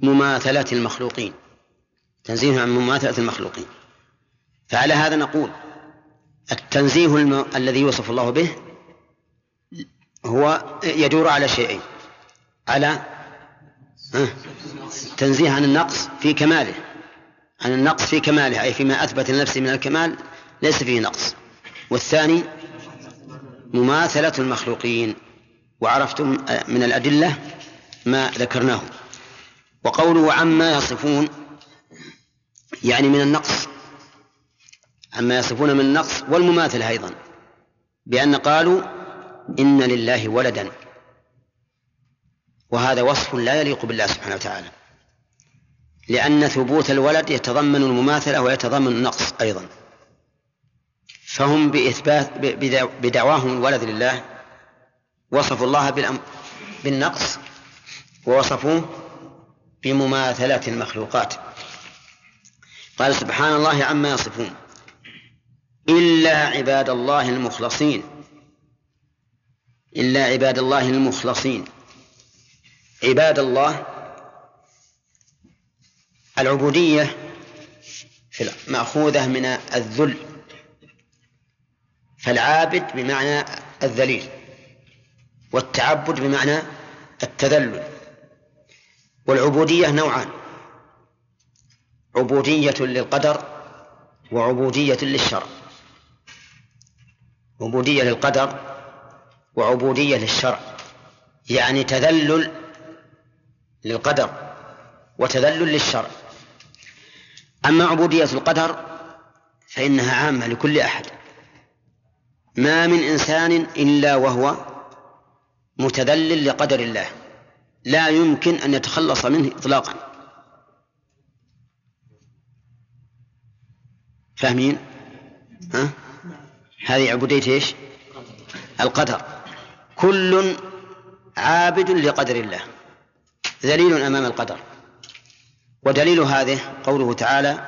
مماثلة المخلوقين. تنزيه عن مماثلة المخلوقين. فعلى هذا نقول التنزيه الم... الذي يوصف الله به هو يدور على شيئين. على تنزيه عن النقص في كماله. عن النقص في كماله أي فيما أثبت لنفسه من الكمال ليس فيه نقص. والثاني مماثلة المخلوقين. وعرفتم من الأدلة ما ذكرناه. وقوله عما يصفون يعني من النقص. عما يصفون من النقص والمماثلة أيضا بأن قالوا إن لله ولدا. وهذا وصف لا يليق بالله سبحانه وتعالى. لأن ثبوت الولد يتضمن المماثلة ويتضمن النقص أيضا. فهم بإثبات بدعواهم الولد لله وصفوا الله بالنقص ووصفوه بمماثلة المخلوقات. قال سبحان الله عما يصفون. إلا عباد الله المخلصين. إلا عباد الله المخلصين. عباد الله العبودية مأخوذة من الذل. فالعابد بمعنى الذليل. والتعبد بمعنى التذلل. والعبودية نوعان. عبودية للقدر وعبودية للشرع عبودية للقدر وعبودية للشرع يعني تذلل للقدر وتذلل للشرع أما عبودية القدر فإنها عامة لكل أحد. ما من إنسان إلا وهو متذلل لقدر الله. لا يمكن أن يتخلص منه إطلاقا. فاهمين؟ ها؟ هذه عبودية إيش؟ القدر كل عابد لقدر الله ذليل أمام القدر ودليل هذه قوله تعالى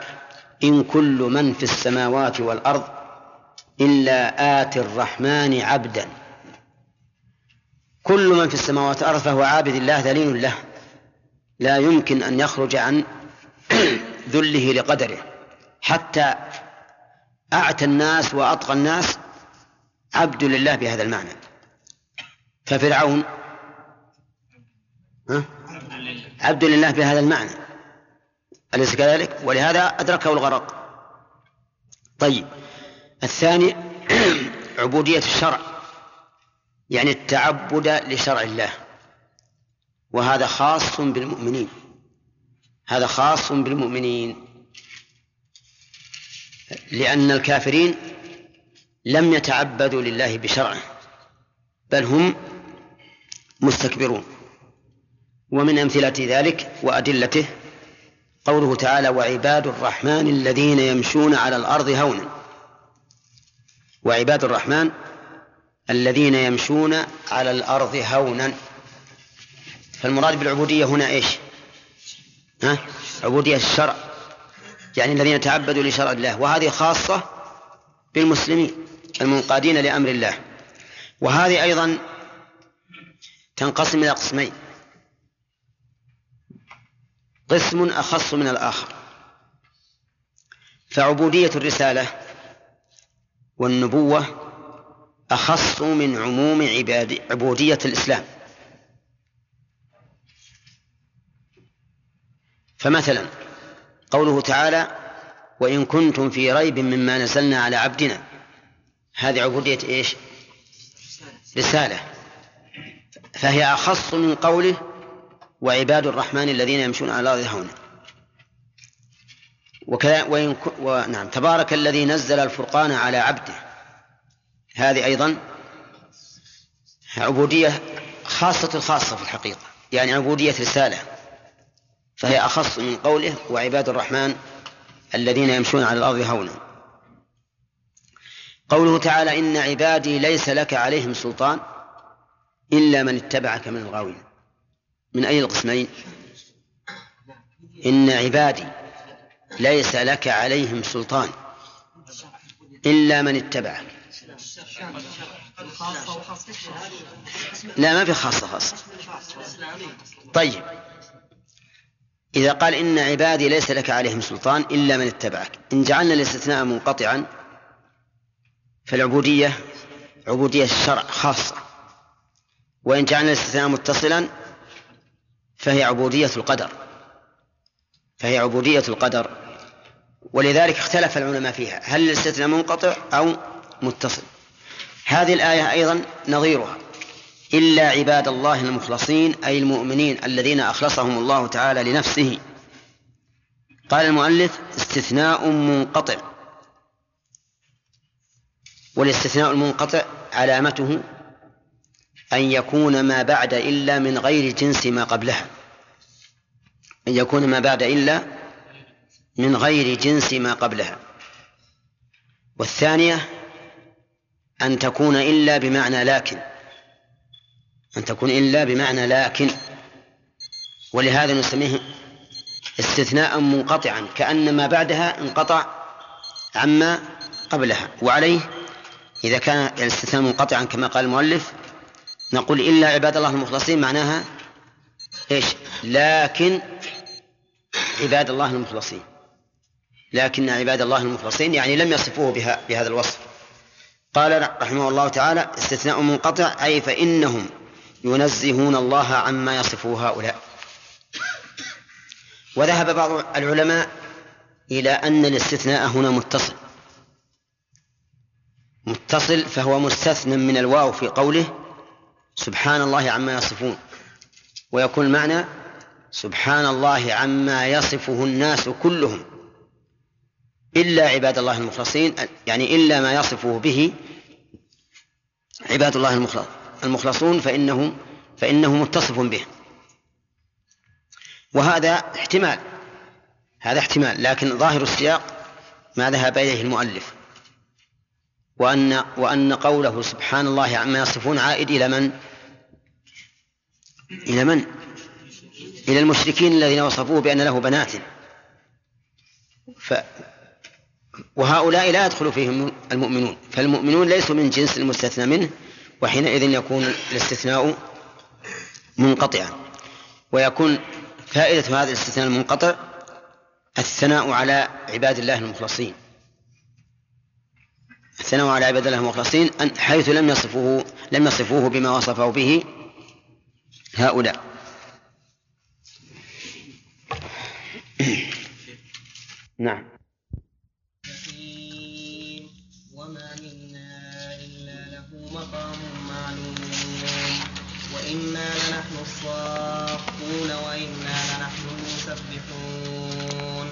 إن كل من في السماوات والأرض إلا آتي الرحمن عبدا كل من في السماوات والأرض فهو عابد الله ذليل له لا يمكن أن يخرج عن ذله لقدره حتى أعتى الناس وأطغى الناس عبد لله بهذا المعنى. ففرعون؟ عبد لله بهذا المعنى. أليس كذلك؟ ولهذا أدركه الغرق. طيب الثاني عبودية الشرع يعني التعبد لشرع الله. وهذا خاص بالمؤمنين. هذا خاص بالمؤمنين. لأن الكافرين لم يتعبدوا لله بشرعه بل هم مستكبرون. ومن أمثلة ذلك وأدلته قوله تعالى وعباد الرحمن الذين يمشون على الأرض هونا وعباد الرحمن الذين يمشون على الأرض هونا فالمراد بالعبودية هنا إيش؟ ها؟ عبودية الشرع. يعني الذين تعبدوا لشرع الله وهذه خاصة بالمسلمين المنقادين لأمر الله. وهذه أيضا تنقسم إلى قسمين. قسم أخص من الآخر. فعبودية الرسالة والنبوة أخص من عموم عبودية الإسلام. فمثلا قوله تعالى وإن كنتم في ريب مما نزلنا على عبدنا. هذه عبودية إيش؟ رسالة. فهي أخص من قوله وعباد الرحمن الذين يمشون على الأرض هونا وكذا وإن. ونعم تبارك الذي نزل الفرقان على عبده. هذه أيضا عبودية خاصة الخاصة في الحقيقة. يعني عبودية رسالة. فهي أخص من قوله وعباد الرحمن الذين يمشون على الأرض هونا قوله تعالى إن عبادي ليس لك عليهم سلطان إلا من اتبعك من الغاوين. من أي القسمين؟ إن عبادي ليس لك عليهم سلطان إلا من اتبعك. لا ما في خاصة خاصة. طيب. إذا قال إن عبادي ليس لك عليهم سلطان إلا من اتبعك. إن جعلنا الاستثناء منقطعا فالعبودية عبودية الشرع خاصة. وإن جعلنا الاستثناء متصلا فهي عبودية القدر. فهي عبودية القدر. ولذلك اختلف العلماء فيها. هل الاستثناء منقطع أو متصل؟ هذه الآية أيضا نظيرها. إلا عباد الله المخلصين أي المؤمنين الذين أخلصهم الله تعالى لنفسه. قال المؤلف استثناء منقطع. والاستثناء المنقطع علامته أن يكون ما بعد إلا من غير جنس ما قبلها. أن يكون ما بعد إلا من غير جنس ما قبلها. والثانية أن تكون إلا بمعنى لكن. أن تكون إلا بمعنى لكن. ولهذا نسميه استثناء منقطعا كأن ما بعدها انقطع عما قبلها. وعليه إذا كان الاستثناء منقطعا كما قال المؤلف نقول إلا عباد الله المخلصين معناها إيش؟ لكن عباد الله المخلصين. لكن عباد الله المخلصين يعني لم يصفوه بها بهذا الوصف. قال رحمه الله تعالى استثناء منقطع أي فإنهم ينزهون الله عما يصفه هؤلاء. وذهب بعض العلماء إلى أن الاستثناء هنا متصل. متصل فهو مستثنى من الواو في قوله سبحان الله عما يصفون. ويكون المعنى سبحان الله عما يصفه الناس كلهم. إلا عباد الله المخلصين يعني إلا ما يصفه به عباد الله المخلصون فإنه فإنه متصف به. وهذا احتمال. هذا احتمال. لكن ظاهر السياق ما ذهب إليه المؤلف. وأن وأن قوله سبحان الله عما يصفون عائد إلى من؟ إلى من؟ إلى المشركين الذين وصفوه بأن له بنات. ف وهؤلاء لا يدخل فيهم المؤمنون. فالمؤمنون ليسوا من جنس المستثنى منه وحينئذ يكون الاستثناء منقطعا ويكون فائدة هذا الاستثناء المنقطع الثناء على عباد الله المخلصين. الثناء على عباد الله المخلصين حيث لم يصفوه لم يصفوه بما وصفه به هؤلاء. نعم. وإنا لنحن الصافون وإنا لنحن المسبحون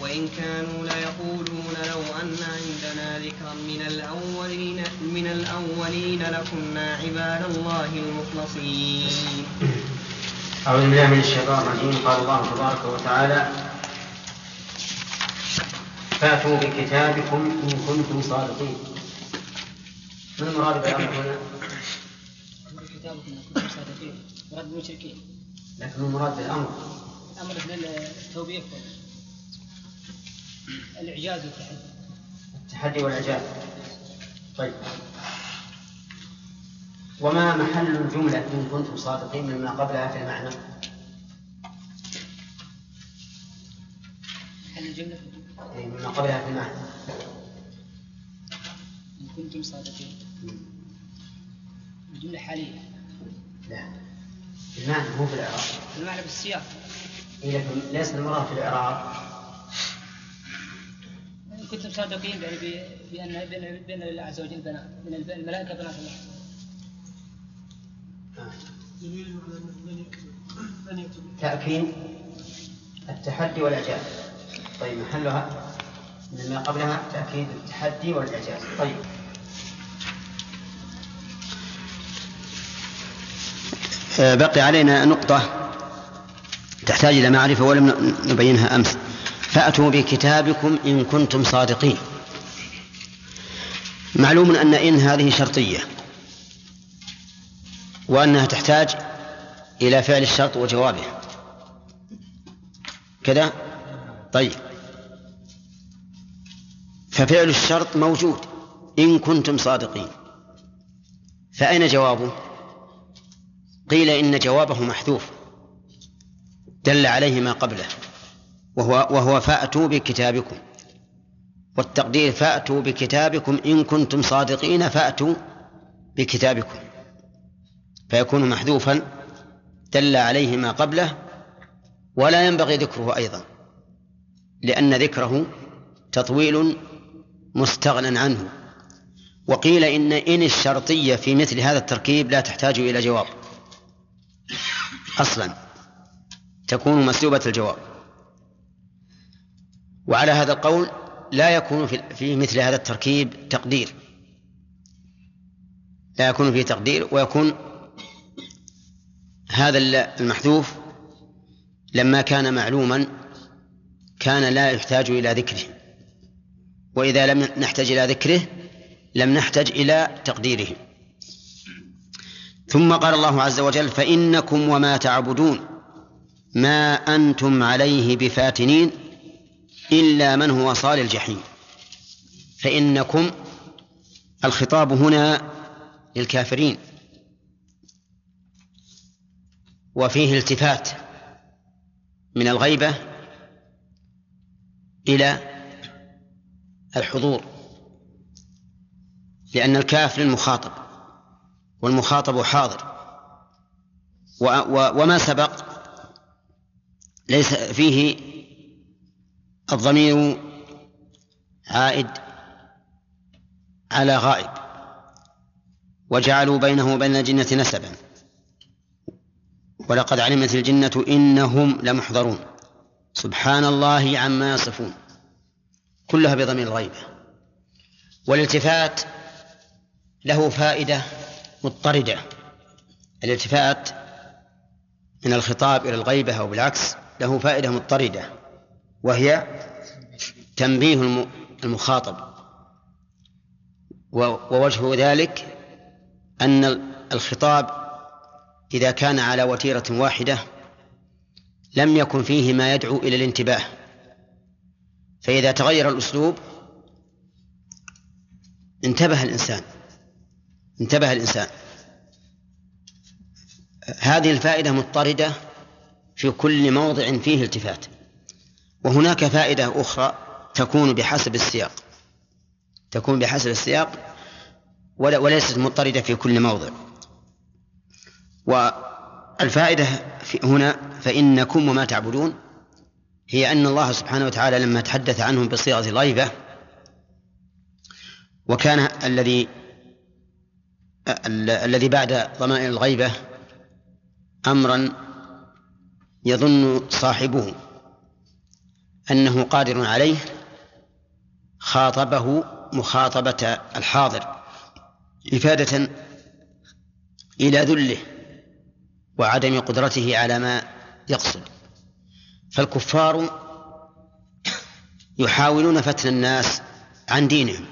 وإن كانوا ليقولون لو أن عندنا ذكرا من الأولين من الأولين لكنا عباد الله المخلصين. أعوذ بالله من الشيطان الرجيم قال الله تبارك وتعالى فأتوا بكتابكم إن كنتم صادقين من المراد بالأمر هنا؟ مراد بالمشركين لكن المراد بالأمر. الأمر للتوبيخ الإعجاز والتحدي. التحدي والإعجاز. طيب. وما محل الجملة إن كنتم صادقين مما قبلها في المعنى؟ هل الجملة أي مما قبلها في المعنى. إن كنتم صادقين. الجملة حالية. لا المعنى مو في الإعراب. المعنى بالسياق. إيه لكن ليس المراد في الإعراب. إن كنتم صادقين يعني بأن بأن بأن لله عز وجل بنات من الملائكة بنات الله. تأكيد التحدي والإعجاز. طيب محلها مما قبلها تأكيد التحدي والإعجاز. طيب. بقي علينا نقطة تحتاج إلى معرفة ولم نبينها أمس. فأتوا بكتابكم إن كنتم صادقين. معلوم أن إن هذه شرطية وأنها تحتاج إلى فعل الشرط وجوابه كذا؟ طيب. ففعل الشرط موجود إن كنتم صادقين. فأين جوابه؟ قيل إن جوابه محذوف. دل عليه ما قبله. وهو وهو فأتوا بكتابكم. والتقدير فأتوا بكتابكم إن كنتم صادقين فأتوا بكتابكم. فيكون محذوفا. دل عليه ما قبله. ولا ينبغي ذكره أيضا. لأن ذكره تطويل مستغنى عنه. وقيل إن إن الشرطية في مثل هذا التركيب لا تحتاج إلى جواب. أصلا. تكون مسلوبة الجواب. وعلى هذا القول لا يكون في مثل هذا التركيب تقدير. لا يكون فيه تقدير ويكون هذا المحذوف لما كان معلوما كان لا يحتاج إلى ذكره. وإذا لم نحتج إلى ذكره لم نحتج إلى تقديره. ثم قال الله عز وجل فإنكم وما تعبدون ما أنتم عليه بفاتنين إلا من هو صال الجحيم. فإنكم الخطاب هنا للكافرين. وفيه التفات من الغيبة إلى الحضور. لأن الكاف للمخاطب والمخاطب حاضر. وما سبق ليس فيه الضمير عائد على غائب. وجعلوا بينه وبين الجنة نسبا. ولقد علمت الجنة إنهم لمحضرون. سبحان الله عما يصفون. كلها بضمير الغيبة والالتفات له فائدة مضطردة. الالتفات من الخطاب إلى الغيبة أو بالعكس له فائدة مضطردة وهي تنبيه المخاطب. ووجه ذلك أن الخطاب إذا كان على وتيرة واحدة لم يكن فيه ما يدعو إلى الانتباه. فإذا تغير الأسلوب انتبه الإنسان. انتبه الإنسان. هذه الفائدة مضطردة في كل موضع فيه التفات. وهناك فائدة أخرى تكون بحسب السياق. تكون بحسب السياق وليست مضطردة في كل موضع. والفائدة هنا فإنكم وما تعبدون هي أن الله سبحانه وتعالى لما تحدث عنهم بصيغة الغيبة وكان الذي الذي بعد ضمائر الغيبة أمرا يظن صاحبه أنه قادر عليه خاطبه مخاطبة الحاضر إفادة إلى ذله وعدم قدرته على ما يقصد. فالكفار يحاولون فتن الناس عن دينهم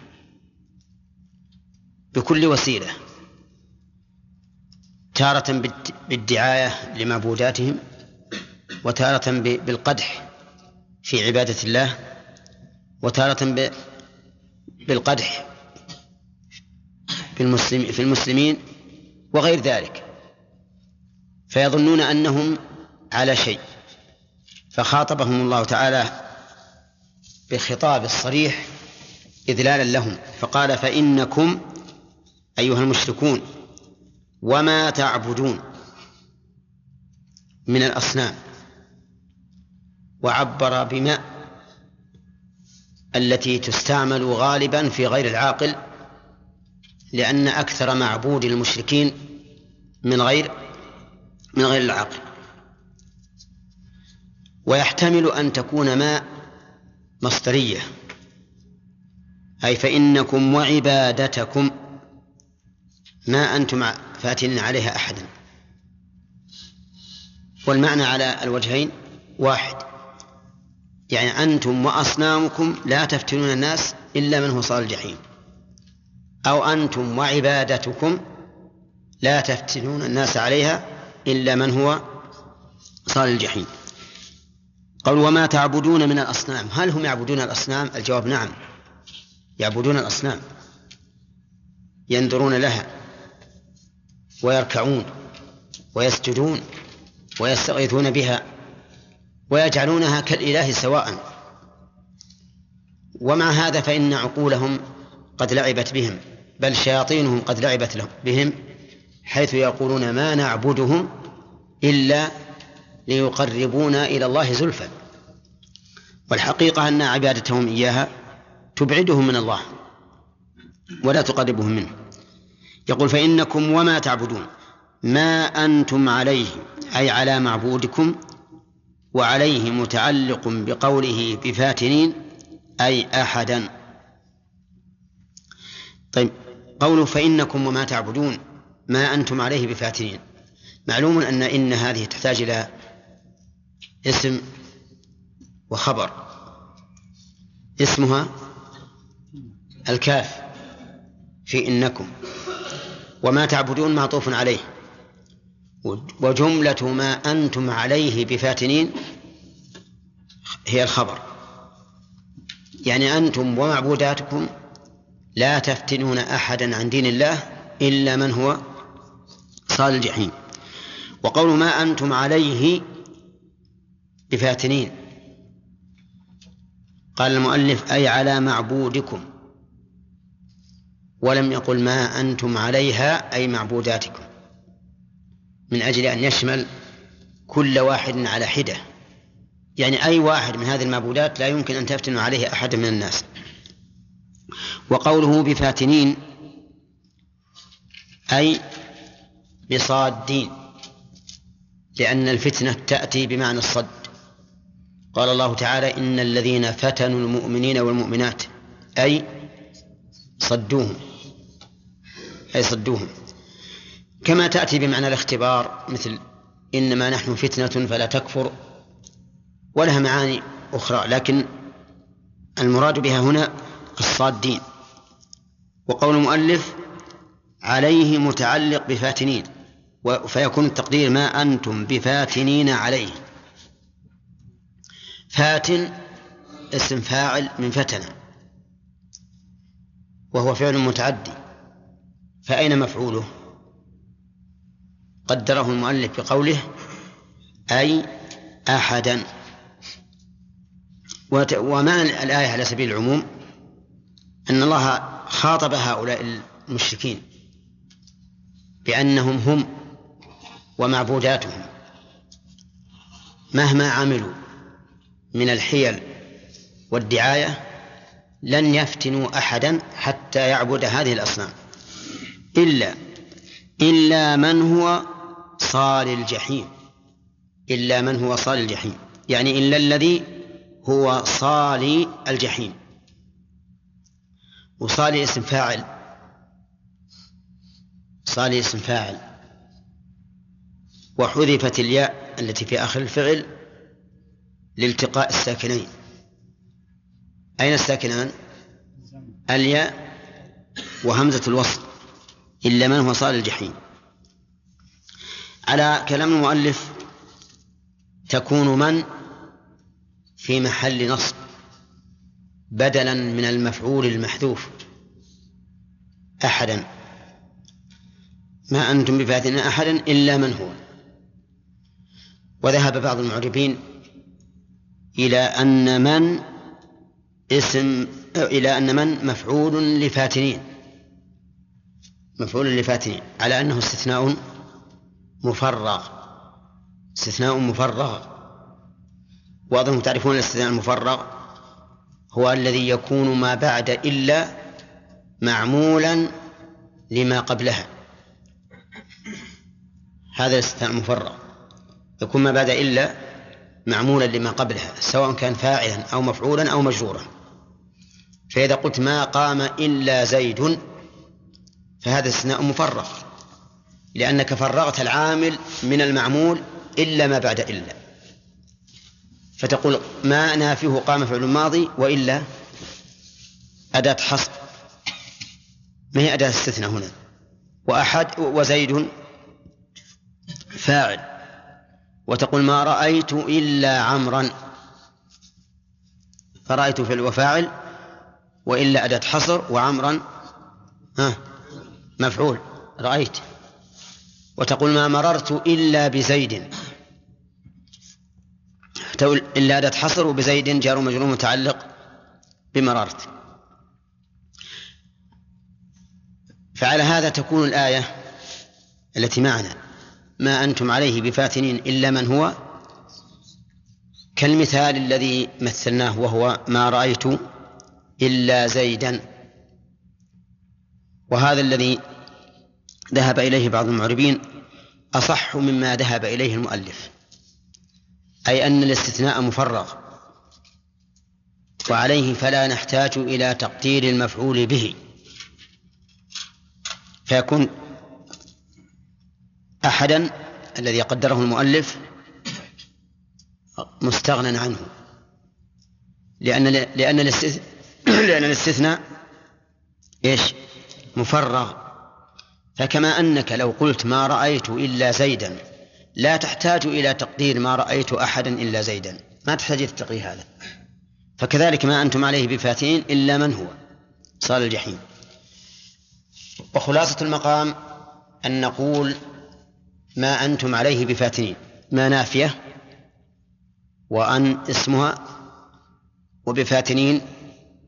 بكل وسيلة. تارة بالدعاية لمعبوداتهم وتارة بالقدح في عبادة الله وتارة بالقدح في المسلم في المسلمين وغير ذلك. فيظنون أنهم على شيء. فخاطبهم الله تعالى بالخطاب الصريح إذلالا لهم فقال فإنكم أيها المشركون وما تعبدون من الأصنام. وعبر بما التي تستعمل غالبا في غير العاقل لأن أكثر معبود المشركين من غير من غير العاقل. ويحتمل أن تكون ما مصدرية. أي فإنكم وعبادتكم ما أنتم فأتن عليها أحدا. والمعنى على الوجهين واحد. يعني أنتم وأصنامكم لا تفتنون الناس إلا من هو صال الجحيم أو أنتم وعبادتكم لا تفتنون الناس عليها إلا من هو صال الجحيم قال وما تعبدون من الأصنام. هل هم يعبدون الأصنام؟ الجواب نعم يعبدون الأصنام ينذرون لها. ويركعون ويسجدون ويستغيثون بها ويجعلونها كالإله سواء. ومع هذا فإن عقولهم قد لعبت بهم بل شياطينهم قد لعبت بهم حيث يقولون ما نعبدهم إلا ليقربونا إلى الله زلفى. والحقيقة أن عبادتهم إياها تبعدهم من الله ولا تقربهم منه. يقول فإنكم وما تعبدون ما أنتم عليه أي على معبودكم وعليه متعلق بقوله بفاتنين أي أحدا. طيب قوله فإنكم وما تعبدون ما أنتم عليه بفاتنين. معلوم أن إن هذه تحتاج إلى اسم وخبر. اسمها الكاف في إنكم. وما تعبدون معطوف عليه. وجملة ما أنتم عليه بفاتنين هي الخبر. يعني أنتم ومعبوداتكم لا تفتنون أحدا عن دين الله إلا من هو صال الجحيم وقول ما أنتم عليه بفاتنين. قال المؤلف أي على معبودكم. ولم يقل ما أنتم عليها أي معبوداتكم. من أجل أن يشمل كل واحد على حدة. يعني أي واحد من هذه المعبودات لا يمكن أن تفتن عليه أحد من الناس. وقوله بفاتنين أي بصادين لأن الفتنة تأتي بمعنى الصد. قال الله تعالى إن الذين فتنوا المؤمنين والمؤمنات أي صدوهم. أي صدوهم. كما تأتي بمعنى الاختبار مثل إنما نحن فتنة فلا تكفر ولها معاني أخرى لكن المراد بها هنا الصادين وقول المؤلف عليه متعلق بفاتنين فيكون التقدير ما أنتم بفاتنين عليه. فاتن اسم فاعل من فتن وهو فعل متعدي. فأين مفعوله؟ قدره المؤلف بقوله أي أحدا. ومعنى الآية على سبيل العموم أن الله خاطب هؤلاء المشركين بأنهم هم ومعبوداتهم مهما عملوا من الحيل والدعاية لن يفتنوا أحدا حتى يعبد هذه الأصنام. إلا إلا من هو صال الجحيم. إلا من هو صال الجحيم. يعني إلا الذي هو صالي الجحيم. وصالي اسم فاعل. صالي اسم فاعل. وحذفت الياء التي في آخر الفعل لالتقاء الساكنين. أين الساكنان؟ الياء وهمزة الوصل. إلا من هو صال الجحيم. على كلام المؤلف تكون من في محل نصب بدلا من المفعول المحذوف أحدا. ما أنتم بفاتن أحدا إلا من هو. وذهب بعض المعربين إلى أن من اسم إلى أن من مفعول لفاتنين. مفعول لفاتنين على أنه استثناء مفرغ. استثناء مفرغ. وأظنكم تعرفون الاستثناء المفرغ هو الذي يكون ما بعد إلا معمولا لما قبلها. هذا الاستثناء المفرغ. يكون ما بعد إلا معمولا لما قبلها سواء كان فاعلا أو مفعولا أو مجرورا. فإذا قلت ما قام إلا زيد فهذا استثناء مفرغ لأنك فرغت العامل من المعمول إلا ما بعد إلا. فتقول ما نافيه قام فعل ماضي وإلا أداة حصر ما هي أداة استثناء هنا؟ وأحد وزيد فاعل. وتقول ما رأيت إلا عمرا. فرأيت فعل وفاعل وإلا أداة حصر وعمرا. ها؟ مفعول رأيت. وتقول ما مررت إلا بزيد. تقول إلا أداة حصر وبزيد جار مجرور متعلق بمررت. فعلى هذا تكون الآية التي معنا. ما أنتم عليه بفاتنين إلا من هو؟ كالمثال الذي مثلناه وهو ما رأيت إلا زيدا. وهذا الذي ذهب إليه بعض المعربين أصح مما ذهب إليه المؤلف أي أن الاستثناء مفرغ وعليه فلا نحتاج إلى تقدير المفعول به فيكون أحدا الذي قدره المؤلف مستغنى عنه لأن لأن الاستثناء إيش؟ مفرغ. فكما أنك لو قلت ما رأيت إلا زيدا لا تحتاج إلى تقدير ما رأيت أحدا إلا زيدا. ما تحتاج إلى التقدير هذا. فكذلك ما أنتم عليه بفاتين إلا من هو؟ صال الجحيم. وخلاصة المقام أن نقول ما أنتم عليه بفاتنين ما نافية وأن اسمها وبفاتنين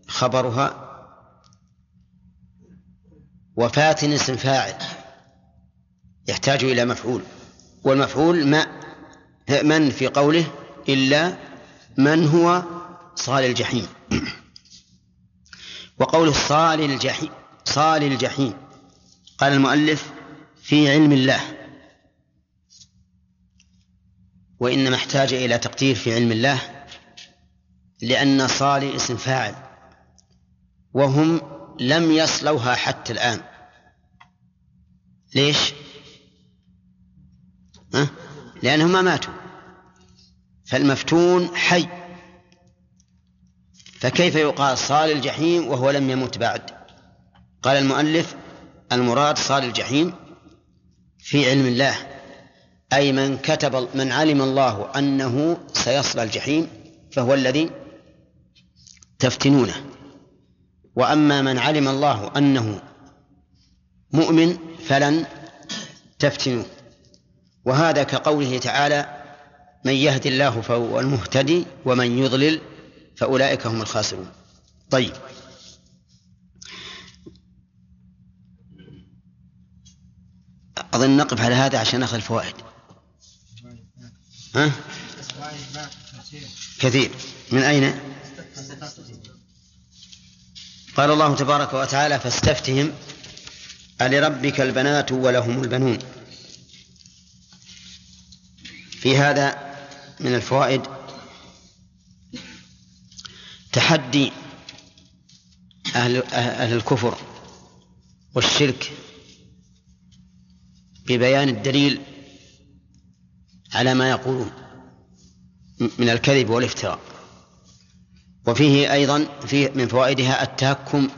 خبرها وفاتن اسم فاعل يحتاج إلى مفعول والمفعول ما من في قوله إلا من هو صال الجحيم. وقوله صال الجحيم صال الجحيم قال المؤلف في علم الله وإنما احتاج إلى تقدير في علم الله لأن صالي اسم فاعل وهم لم يصلوها حتى الآن. ليش؟ ها؟ لأنهم ما ماتوا. فالمفتون حي. فكيف يقال صال الجحيم وهو لم يمت بعد؟ قال المؤلف المراد صال الجحيم في علم الله أي من كتب من علم الله أنه سيصلى الجحيم فهو الذي تفتنونه. وأما من علم الله أنه مؤمن فلن تفتنوه. وهذا كقوله تعالى من يهد الله فهو المهتدي ومن يضلل فأولئك هم الخاسرون. طيب. أظن نقف على هذا عشان نأخذ الفوائد. ها؟ كثير. من أين؟ قال الله تبارك وتعالى فاستفتهم ألربك البنات ولهم البنون. في هذا من الفوائد تحدي أهل, أهل الكفر والشرك ببيان الدليل على ما يقولون من الكذب والافتراء. وفيه أيضا فيه من فوائدها التهكم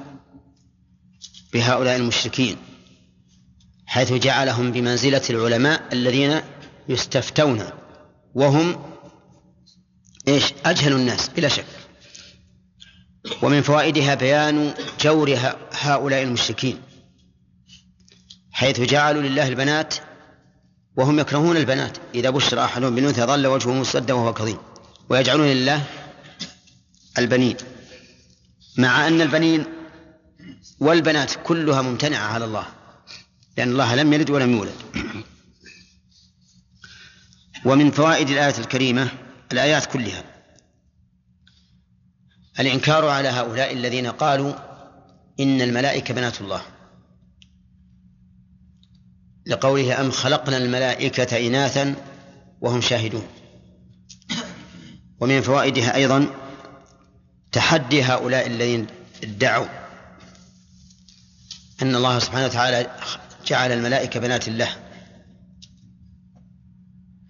بهؤلاء المشركين حيث جعلهم بمنزلة العلماء الذين يستفتون وهم إيش؟ أجهل الناس بلا شك. ومن فوائدها بيان جور هؤلاء المشركين حيث جعلوا لله البنات وهم يكرهون البنات. إذا بشر أحدهم بنوث ظل وجهه مسودا وهو كظيم ويجعلون لله البنين. مع أن البنين والبنات كلها ممتنعة على الله لأن الله لم يلد ولم يولد. ومن فوائد الآية الكريمة الآيات كلها. الإنكار على هؤلاء الذين قالوا إن الملائكة بنات الله. لقوله أم خلقنا الملائكة إناثا وهم شاهدون. ومن فوائدها أيضا تحدي هؤلاء الذين ادعوا أن الله سبحانه وتعالى جعل الملائكة بنات الله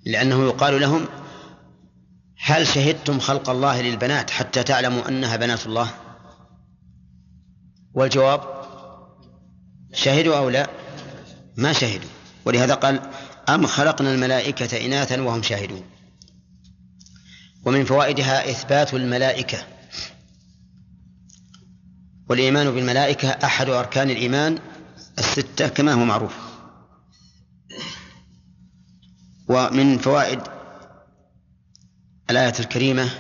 لأنه يقال لهم هل شهدتم خلق الله للبنات حتى تعلموا أنها بنات الله؟ والجواب شهدوا أو لا؟ ما شهدوا. ولهذا قال أم خلقنا الملائكة إناثا وهم شاهدون. ومن فوائدها إثبات الملائكة. والإيمان بالملائكة أحد أركان الإيمان الستة كما هو معروف. ومن فوائد الآية الكريمة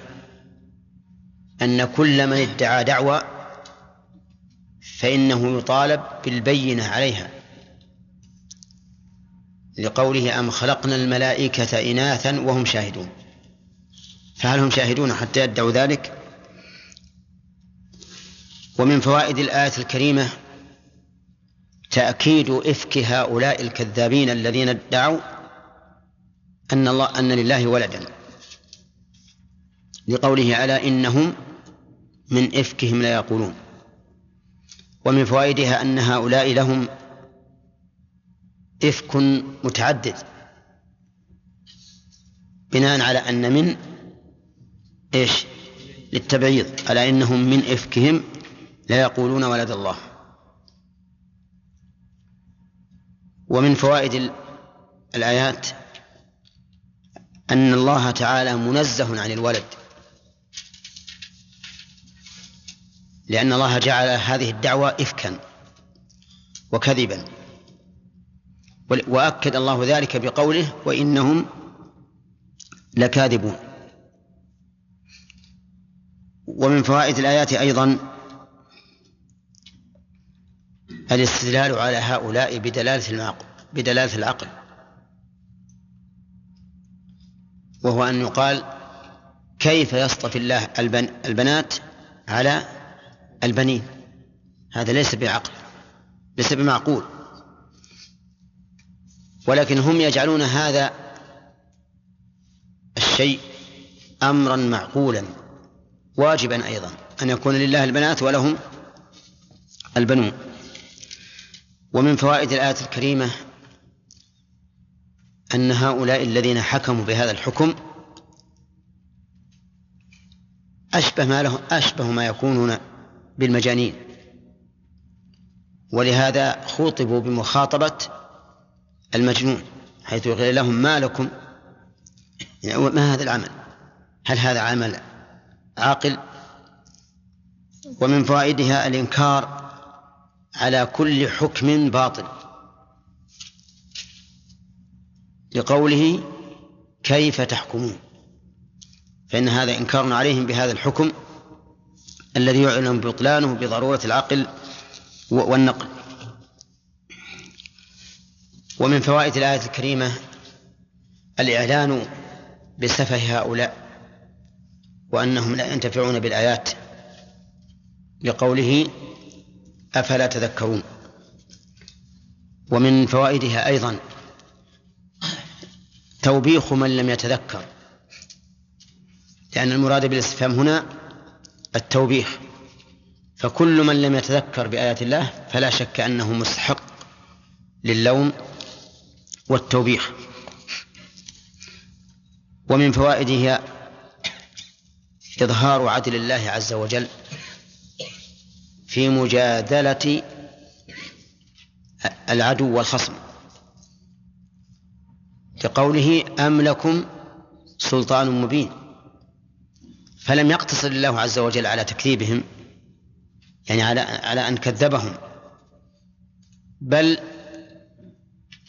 أن كل من ادعى دعوى فإنه يطالب بالبينة عليها. لقوله أم خلقنا الملائكة إناثا وهم شاهدون. فهل هم شاهدون حتى يدعوا ذلك؟ ومن فوائد الآية الكريمة تأكيد إفك هؤلاء الكذابين الذين ادعوا أن الله أن لله ولدا. لقوله ألا إنهم من إفكهم لا يقولون. ومن فوائدها أن هؤلاء لهم إفك متعدد. بناء على أن من إيش؟ للتبعيض. ألا إنهم من إفكهم لا يقولون ولد الله. ومن فوائد الآيات أن الله تعالى منزه عن الولد. لأن الله جعل هذه الدعوة إفكا وكذبا. وأكد الله ذلك بقوله وإنهم لكاذبون. ومن فوائد الآيات أيضا الاستدلال على هؤلاء بدلالة العقل بدلالة العقل. وهو أن يقال كيف يصطفي الله البن البنات على البنين؟ هذا ليس بعقل ليس بمعقول. ولكن هم يجعلون هذا الشيء أمرا معقولا واجبا أيضا أن يكون لله البنات ولهم البنون. ومن فوائد الآية الكريمة أن هؤلاء الذين حكموا بهذا الحكم أشبه ما لهم أشبه ما يكونون بالمجانين. ولهذا خوطبوا بمخاطبة المجنون حيث يقول لهم ما لكم؟ يعني ما هذا العمل؟ هل هذا عمل عاقل؟ ومن فوائدها الإنكار على كل حكم باطل. لقوله كيف تحكمون. فإن هذا إنكار عليهم بهذا الحكم الذي يعلم بطلانه بضرورة العقل والنقل. ومن فوائد الآية الكريمة الإعلان بسفه هؤلاء وأنهم لا ينتفعون بالآيات. لقوله أفلا تذكرون؟ ومن فوائدها أيضا توبيخ من لم يتذكر لأن المراد بالاستفهام هنا التوبيخ. فكل من لم يتذكر بآيات الله فلا شك أنه مستحق للوم والتوبيخ. ومن فوائده إظهار عدل الله عز وجل في مجادلة العدو والخصم. كقوله أم لكم سلطان مبين. فلم يقتصر الله عز وجل على تكذيبهم يعني على على أن كذبهم بل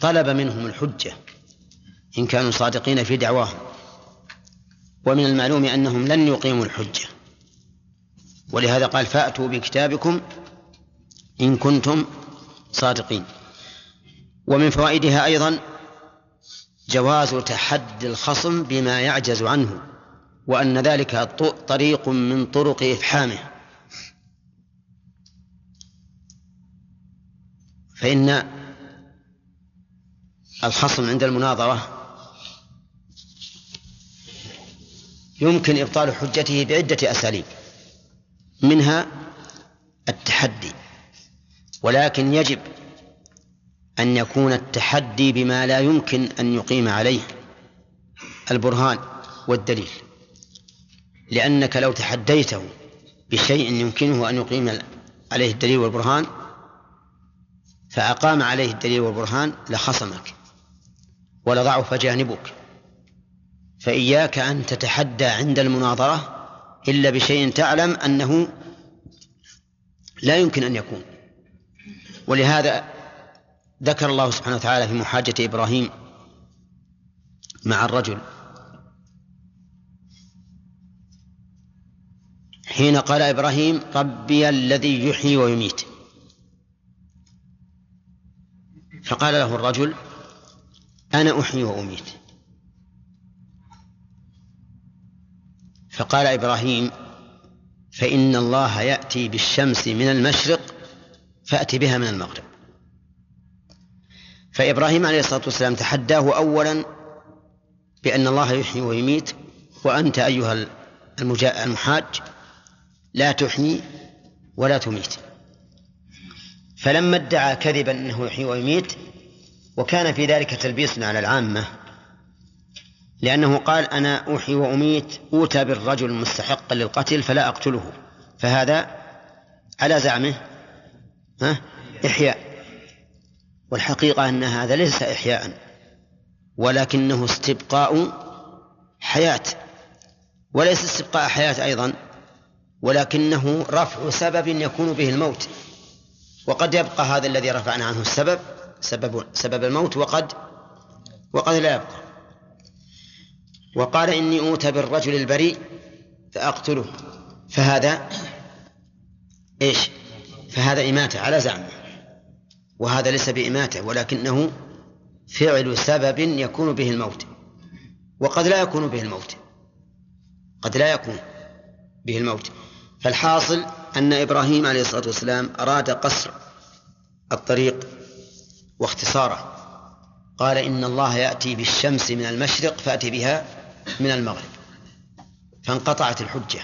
طلب منهم الحجة إن كانوا صادقين في دعواهم. ومن المعلوم أنهم لن يقيموا الحجة. ولهذا قال فأتوا بكتابكم إن كنتم صادقين. ومن فوائدها أيضا جواز تحدي الخصم بما يعجز عنه وأن ذلك طريق من طرق إفحامه. فإن الخصم عند المناظرة يمكن إبطال حجته بعدة أساليب. منها التحدي ولكن يجب أن يكون التحدي بما لا يمكن أن يقيم عليه البرهان والدليل لأنك لو تحديته بشيء يمكنه أن يقيم عليه الدليل والبرهان فأقام عليه الدليل والبرهان لخصمك ولضعف جانبك فإياك أن تتحدى عند المناظرة إلا بشيء تعلم أنه لا يمكن أن يكون. ولهذا ذكر الله سبحانه وتعالى في محاجة إبراهيم مع الرجل حين قال إبراهيم ربي الذي يحيي ويميت. فقال له الرجل أنا أحيي وأميت. فقال إبراهيم فإن الله يأتي بالشمس من المشرق فأتي بها من المغرب. فإبراهيم عليه الصلاة والسلام تحداه أولا بأن الله يحيي ويميت وأنت أيها المحاج لا تحيي ولا تميت. فلما ادعى كذبا أنه يحيي ويميت وكان في ذلك تلبيس على العامة لأنه قال أنا أحيي وأميت أوتى بالرجل مستحقا للقتل فلا أقتله. فهذا على زعمه ها؟ إحياء. والحقيقة أن هذا ليس إحياء ولكنه استبقاء حياة. وليس استبقاء حياة أيضا ولكنه رفع سبب يكون به الموت. وقد يبقى هذا الذي رفعنا عنه السبب سبب سبب الموت وقد وقد لا يبقى. وقال إني أوتى بالرجل البريء فأقتله. فهذا إيش؟ فهذا إماتة على زعمه. وهذا ليس بإماتة ولكنه فعل سبب يكون به الموت. وقد لا يكون به الموت. قد لا يكون به الموت. فالحاصل أن إبراهيم عليه الصلاة والسلام أراد قصر الطريق واختصاره. قال إن الله يأتي بالشمس من المشرق فأتي بها من المغرب فانقطعت الحجة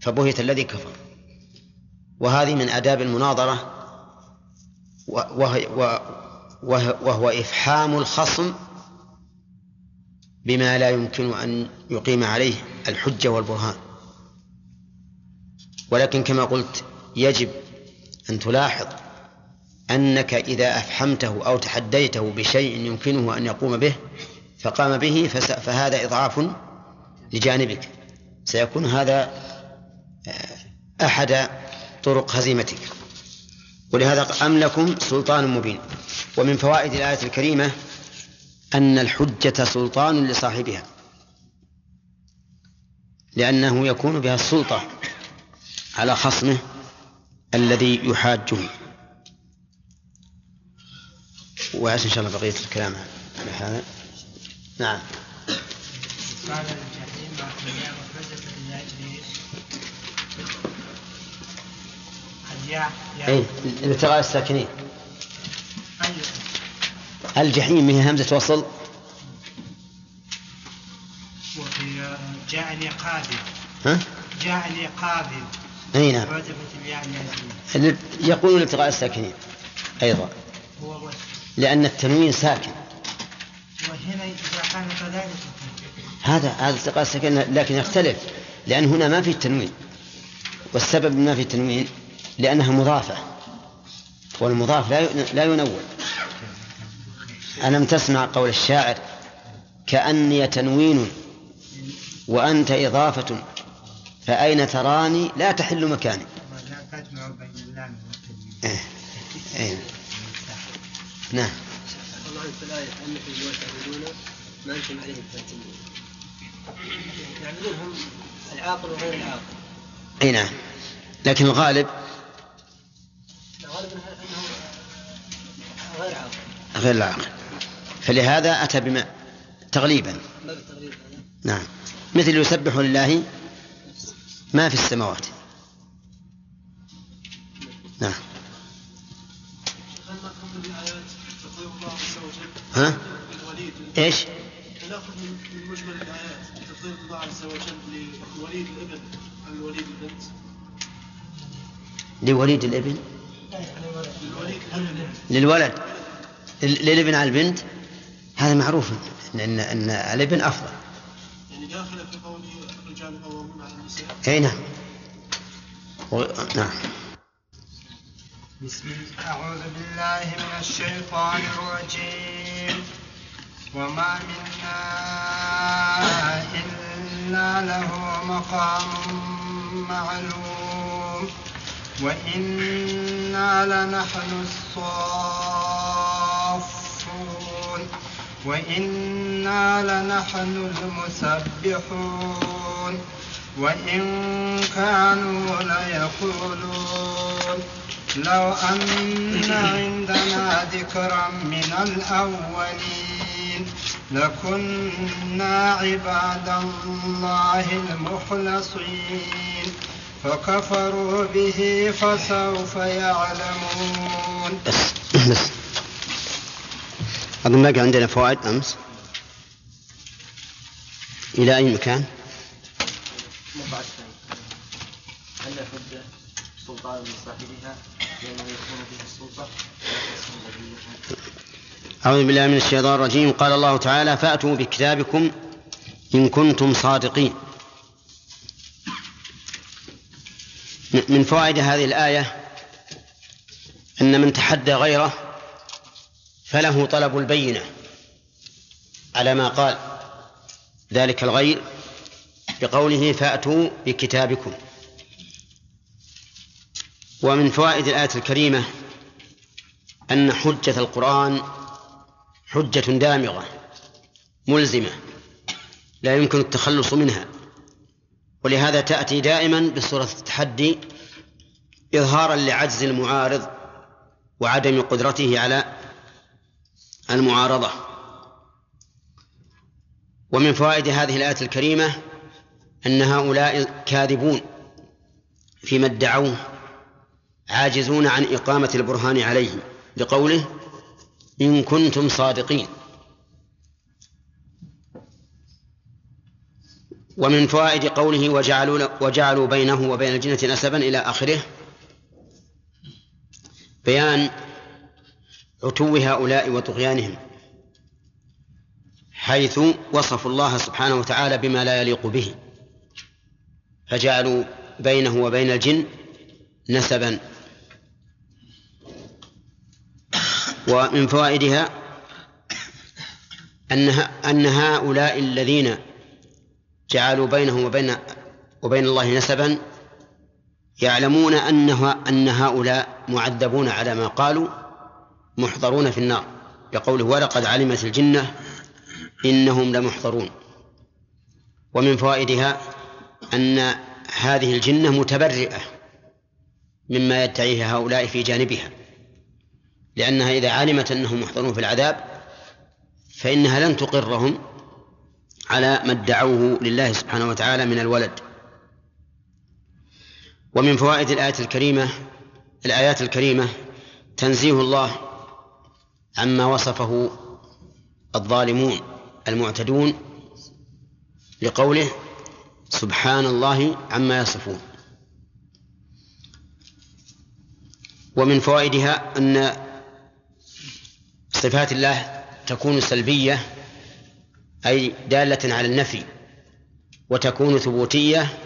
فبهت الذي كفر. وهذه من آداب المناظرة وهو, وهو إفحام الخصم بما لا يمكن أن يقيم عليه الحجة والبرهان. ولكن كما قلت يجب أن تلاحظ أنك إذا أفحمته أو تحديته بشيء يمكنه أن يقوم به فقام به فهذا إضعاف لجانبك. سيكون هذا آه، أحد طرق هزيمتك. ولهذا أم لكم سلطان مبين. ومن فوائد الآية الكريمة أن الحجة سلطان لصاحبها. لأنه يكون بها السلطة على خصمه الذي يحاجه. وعسى إن شاء الله بقية الكلام على هذا. نعم. قال الجحيم الياء اي التقاء الساكنين. أيوه. الجحيم هي همزة وصل. وفي جاءني قادم ها؟ جاء لي قاضي أي نعم. وجبت الياء اليزيد يقولون التقاء الساكنين وجه. لأن التنوين ساكن. كان كذلك هذا هذا التقاء الساكن لكن يختلف لأن هنا ما في التنوين. والسبب ما في التنوين لأنها مضافة والمضاف لا لا ينون ألم تسمع قول الشاعر كأني تنوين وأنت إضافة فأين تراني لا تحل مكاني ولا تجمع بين اللام والتنوين إيه. إيه. نعم. في الآية أنكم معتبرون ما أنتم عليه فاتنون يعبدون هم العاقل وغير العاقل. أي نعم. لكن الغالب الغالب أنه غير عاقل. غير العاقل. فلهذا أتى بما تغليبا. نعم. مثل يسبح لله ما في السماوات. ها؟ إيش؟ ناخذ من مجمل الايات تفضيل الله عز وجل لوليد الإبن عن وليد البنت. لوليد الإبن؟ للولد. لل- للإبن على البنت؟ هذا معروف ان ان, إن الإبن أفضل. يعني داخله في قوله الرجال قوامون على النساء. أي نعم. و... نعم. بسم الله أعوذ بالله من الشيطان الرجيم. وما منا إلا له مقام معلوم. وإنا لنحن الصافون. وإنا لنحن المسبحون. وإن كانوا ليقولون. لو أن عندنا ذكرا من الأولين لكنا عباد الله المخلصين فكفروا به فسوف يعلمون. بس بس أظن باقي عندنا فوائد أمس. إلى أي مكان؟ الثاني أن الحجة سلطان لصاحبها لأنه أعوذ بالله من الشيطان الرجيم. قال الله تعالى فأتوا بكتابكم إن كنتم صادقين. من فوائد هذه الآية أن من تحدى غيره فله طلب البينة على ما قال. ذلك الغير بقوله فأتوا بكتابكم. ومن فوائد الآية الكريمة أن حجة القرآن حجة دامغة ملزمة لا يمكن التخلص منها. ولهذا تأتي دائما بصورة التحدي إظهارا لعجز المعارض وعدم قدرته على المعارضة. ومن فوائد هذه الآية الكريمة أن هؤلاء كاذبون فيما ادعوه عاجزون عن إقامة البرهان عليهم لقوله إن كنتم صادقين. ومن فوائد قوله وجعلوا, وجعلوا بينه وبين الجنة نسبا إلى آخره بيان عتو هؤلاء وطغيانهم حيث وصفوا الله سبحانه وتعالى بما لا يليق به فجعلوا بينه وبين الجن نسبا ومن فوائدها أن أن هؤلاء الذين جعلوا بينه وبين وبين الله نسبا يعلمون أنه أن هؤلاء معذبون على ما قالوا محضرون في النار لقوله ولقد علمت الجنة إنهم لمحضرون. ومن فوائدها أن هذه الجنة متبرئة مما يدعيه هؤلاء في جانبها. لأنها إذا علمت أنهم محضرون في العذاب فإنها لن تقرهم على ما ادعوه لله سبحانه وتعالى من الولد. ومن فوائد الآية الكريمة الآيات الكريمة تنزيه الله عما وصفه الظالمون المعتدون لقوله سبحان الله عما يصفون. ومن فوائدها أن صفات الله تكون سلبية أي دالة على النفي وتكون ثبوتية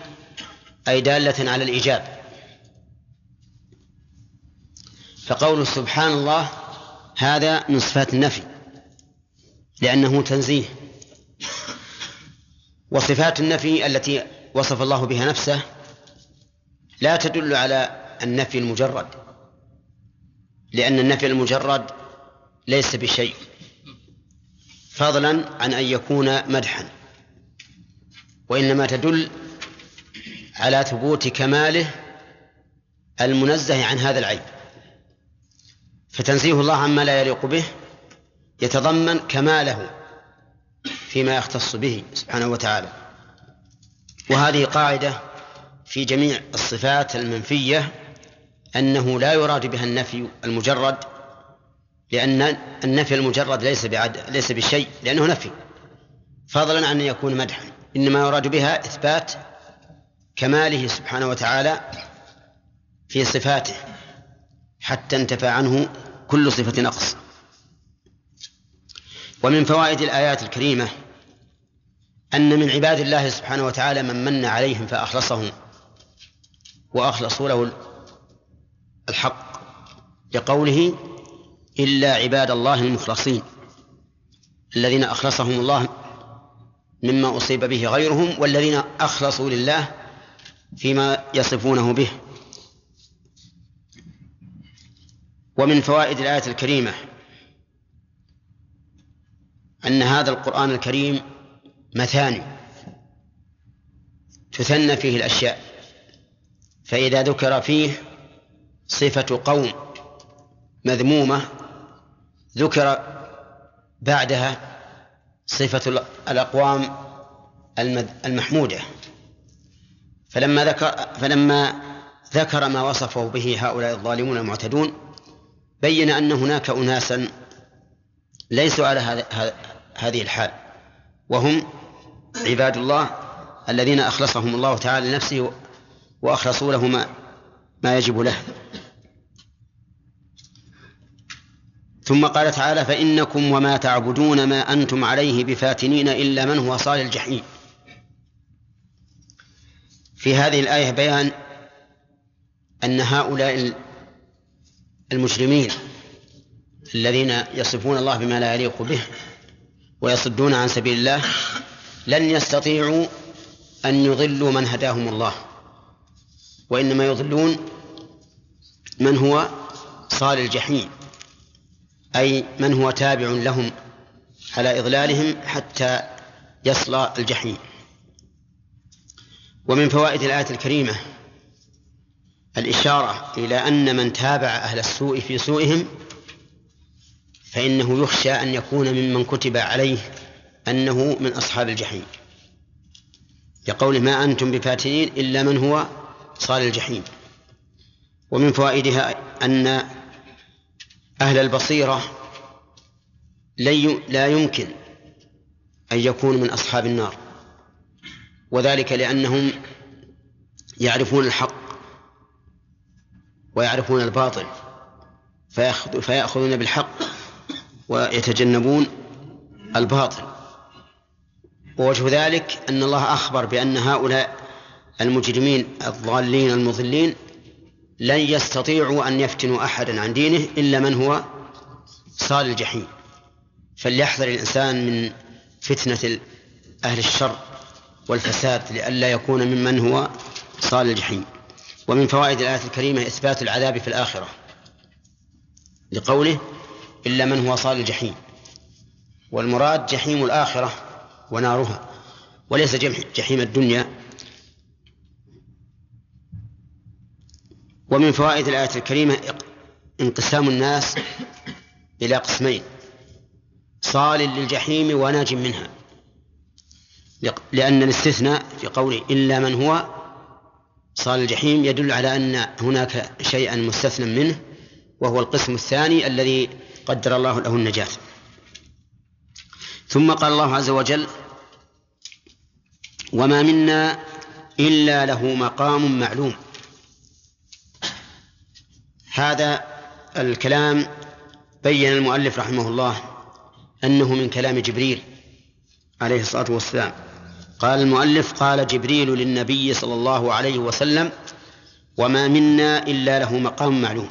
أي دالة على الإيجاب. فقول سبحان الله هذا من صفات النفي لأنه تنزيه. وصفات النفي التي وصف الله بها نفسه لا تدل على النفي المجرد لأن النفي المجرد ليس بشيء. فضلا عن أن يكون مدحا. وإنما تدل على ثبوت كماله المنزه عن هذا العيب. فتنزيه الله عما لا يليق به يتضمن كماله فيما يختص به سبحانه وتعالى. وهذه قاعدة في جميع الصفات المنفية أنه لا يراد بها النفي المجرد لأن النفي المجرد ليس بعد ليس بشيء لأنه نفي. فضلا عن أن يكون مدحا. إنما يراد بها إثبات كماله سبحانه وتعالى في صفاته حتى انتفى عنه كل صفة نقص. ومن فوائد الآيات الكريمة أن من عباد الله سبحانه وتعالى من من عليهم فأخلصهم وأخلصوا له الحق لقوله إلا عباد الله المخلصين الذين أخلصهم الله مما أصيب به غيرهم والذين أخلصوا لله فيما يصفونه به. ومن فوائد الآية الكريمة أن هذا القرآن الكريم مثاني تثنى فيه الأشياء فإذا ذكر فيه صفة قوم مذمومة ذكر بعدها صفة الأقوام المحمودة. فلما ذكر فلما ذكر ما وصفه به هؤلاء الظالمون المعتدون بين أن هناك أناسا ليسوا على هذه الحال وهم عباد الله الذين أخلصهم الله تعالى لنفسه وأخلصوا له ما, ما يجب له. ثم قال تعالى فإنكم وما تعبدون ما أنتم عليه بفاتنين إلا من هو صال الجحيم. في هذه الآية بيان أن هؤلاء المجرمين الذين يصفون الله بما لا يليق به ويصدون عن سبيل الله لن يستطيعوا أن يضلوا من هداهم الله وإنما يضلون من هو صال الجحيم. أي من هو تابع لهم على إضلالهم حتى يصل الجحيم. ومن فوائد الآية الكريمة الإشارة إلى أن من تابع أهل السوء في سوءهم فإنه يخشى أن يكون ممن كتب عليه أنه من أصحاب الجحيم. لقوله ما أنتم بفاتنين إلا من هو صال الجحيم. ومن فوائدها أن أهل البصيرة لا يمكن أن يكونوا من أصحاب النار. وذلك لأنهم يعرفون الحق ويعرفون الباطل فيأخذون بالحق ويتجنبون الباطل. ووجه ذلك أن الله أخبر بأن هؤلاء المجرمين الضالين المضلين لن يستطيعوا أن يفتنوا أحدا عن دينه إلا من هو صال الجحيم. فليحذر الإنسان من فتنة أهل الشر والفساد لئلا يكون ممن هو صال الجحيم. ومن فوائد الآية الكريمة إثبات العذاب في الآخرة. لقوله إلا من هو صال الجحيم. والمراد جحيم الآخرة ونارها. وليس جحيم الدنيا ومن فوائد الآية الكريمة انقسام الناس إلى قسمين. صال للجحيم وناج منها. لأن الاستثناء في قوله إلا من هو صال الجحيم يدل على أن هناك شيئا مستثنى منه وهو القسم الثاني الذي قدر الله له النجاة. ثم قال الله عز وجل وما منا إلا له مقام معلوم هذا الكلام بين المؤلف رحمه الله أنه من كلام جبريل عليه الصلاة والسلام. قال المؤلف قال جبريل للنبي صلى الله عليه وسلم وما منا إلا له مقام معلوم.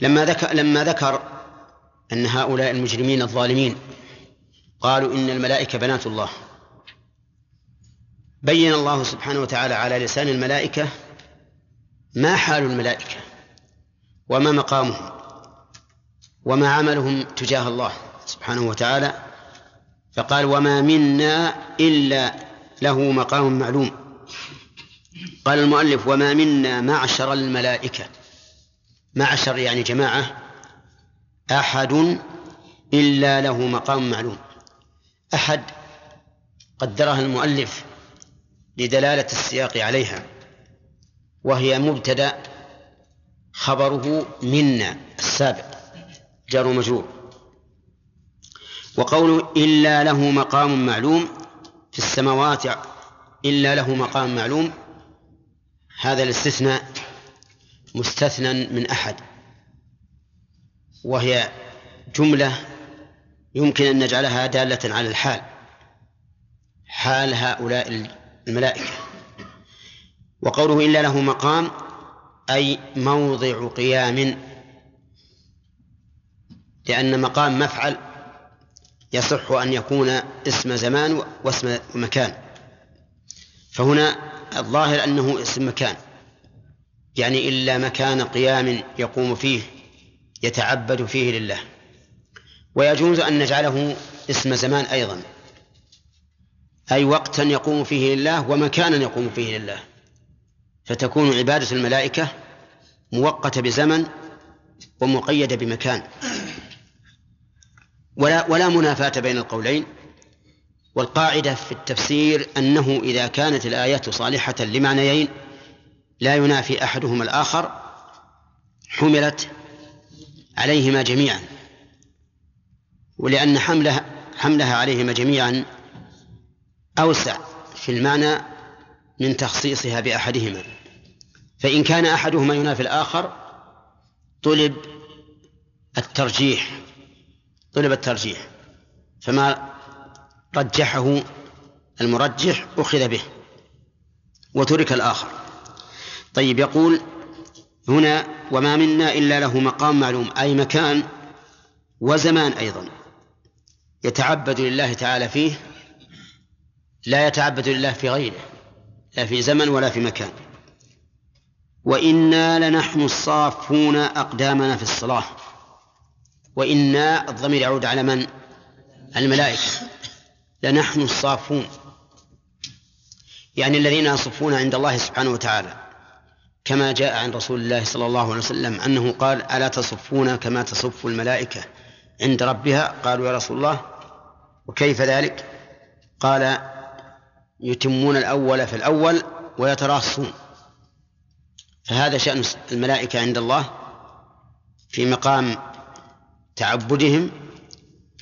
لما ذكر لما ذكر أن هؤلاء المجرمين الظالمين قالوا إن الملائكة بنات الله بين الله سبحانه وتعالى على لسان الملائكة ما حال الملائكة وما مقامهم وما عملهم تجاه الله سبحانه وتعالى فقال وما منا إلا له مقام معلوم. قال المؤلف وما منا معشر الملائكة. معشر يعني جماعة. أحد إلا له مقام معلوم. أحد قدرها المؤلف لدلالة السياق عليها. وهي مبتدأ خبره منا السابق جار مجرور وقوله إلا له مقام معلوم في السماوات إلا له مقام معلوم هذا الاستثناء مستثنى من أحد. وهي جملة يمكن أن نجعلها دالة على الحال حال هؤلاء الملائكة. وقوله إلا له مقام أي موضع قيام. لأن مقام مفعل يصح أن يكون اسم زمان واسم مكان. فهنا الظاهر أنه اسم مكان. يعني إلا مكان قيام يقوم فيه يتعبد فيه لله. ويجوز أن نجعله اسم زمان أيضا. أي وقتا يقوم فيه لله ومكانا يقوم فيه لله. فتكون عبادة الملائكة مؤقتة بزمن ومقيدة بمكان. ولا ولا منافاة بين القولين والقاعدة في التفسير أنه إذا كانت الآيات صالحة لمعنيين لا ينافي أحدهما الآخر حملت عليهما جميعا. ولأن حملها حملها عليهما جميعا أوسع في المعنى من تخصيصها بأحدهما. فإن كان أحدهما ينافي الآخر طلب الترجيح طلب الترجيح. فما رجحه المرجح أخذ به وترك الآخر. طيب يقول هنا وما منا إلا له مقام معلوم أي مكان وزمان أيضا. يتعبد لله تعالى فيه لا يتعبد لله في غيره. لا في زمن ولا في مكان. وإنا لنحن الصافون أقدامنا في الصلاة. وإنا الضمير يعود على من؟ الملائكة. لنحن الصافون. يعني الذين يصفون عند الله سبحانه وتعالى. كما جاء عن رسول الله صلى الله عليه وسلم أنه قال ألا تصفون كما تصف الملائكة عند ربها؟ قالوا يا رسول الله وكيف ذلك؟ قال يتمون الأول في الأول ويتراصون. فهذا شأن الملائكة عند الله في مقام تعبدهم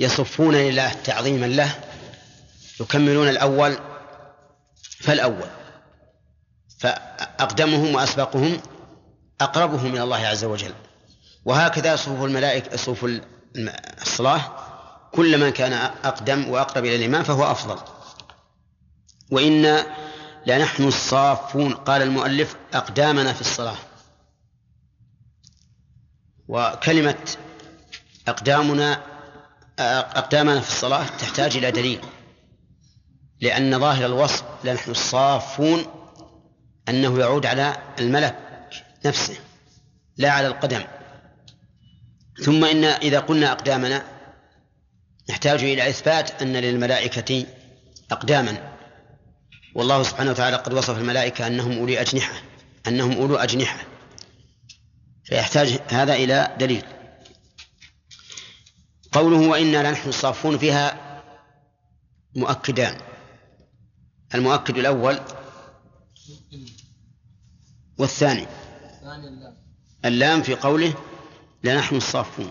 يصفون لله تعظيما له يكملون الأول فالأول. فأقدمهم وأسبقهم أقربهم من الله عز وجل. وهكذا صفوف الملائكة صفوف الصلاة كلما كان أقدم وأقرب إلى الإمام فهو أفضل. وإنا لنحن الصافون قال المؤلف أقدامنا في الصلاة. وكلمة أقدامنا أقدامنا في الصلاة تحتاج إلى دليل. لأن ظاهر الوصف لنحن الصافون أنه يعود على الملك نفسه لا على القدم. ثم إن إذا قلنا أقدامنا نحتاج إلى إثبات أن للملائكة أقداما. والله سبحانه وتعالى قد وصف الملائكة أنهم أولي أجنحة أنهم أولو أجنحة. فيحتاج هذا إلى دليل. قوله وإنا لنحن الصافون فيها مؤكدان. المؤكد الأول والثاني. اللام في قوله لنحن الصافون.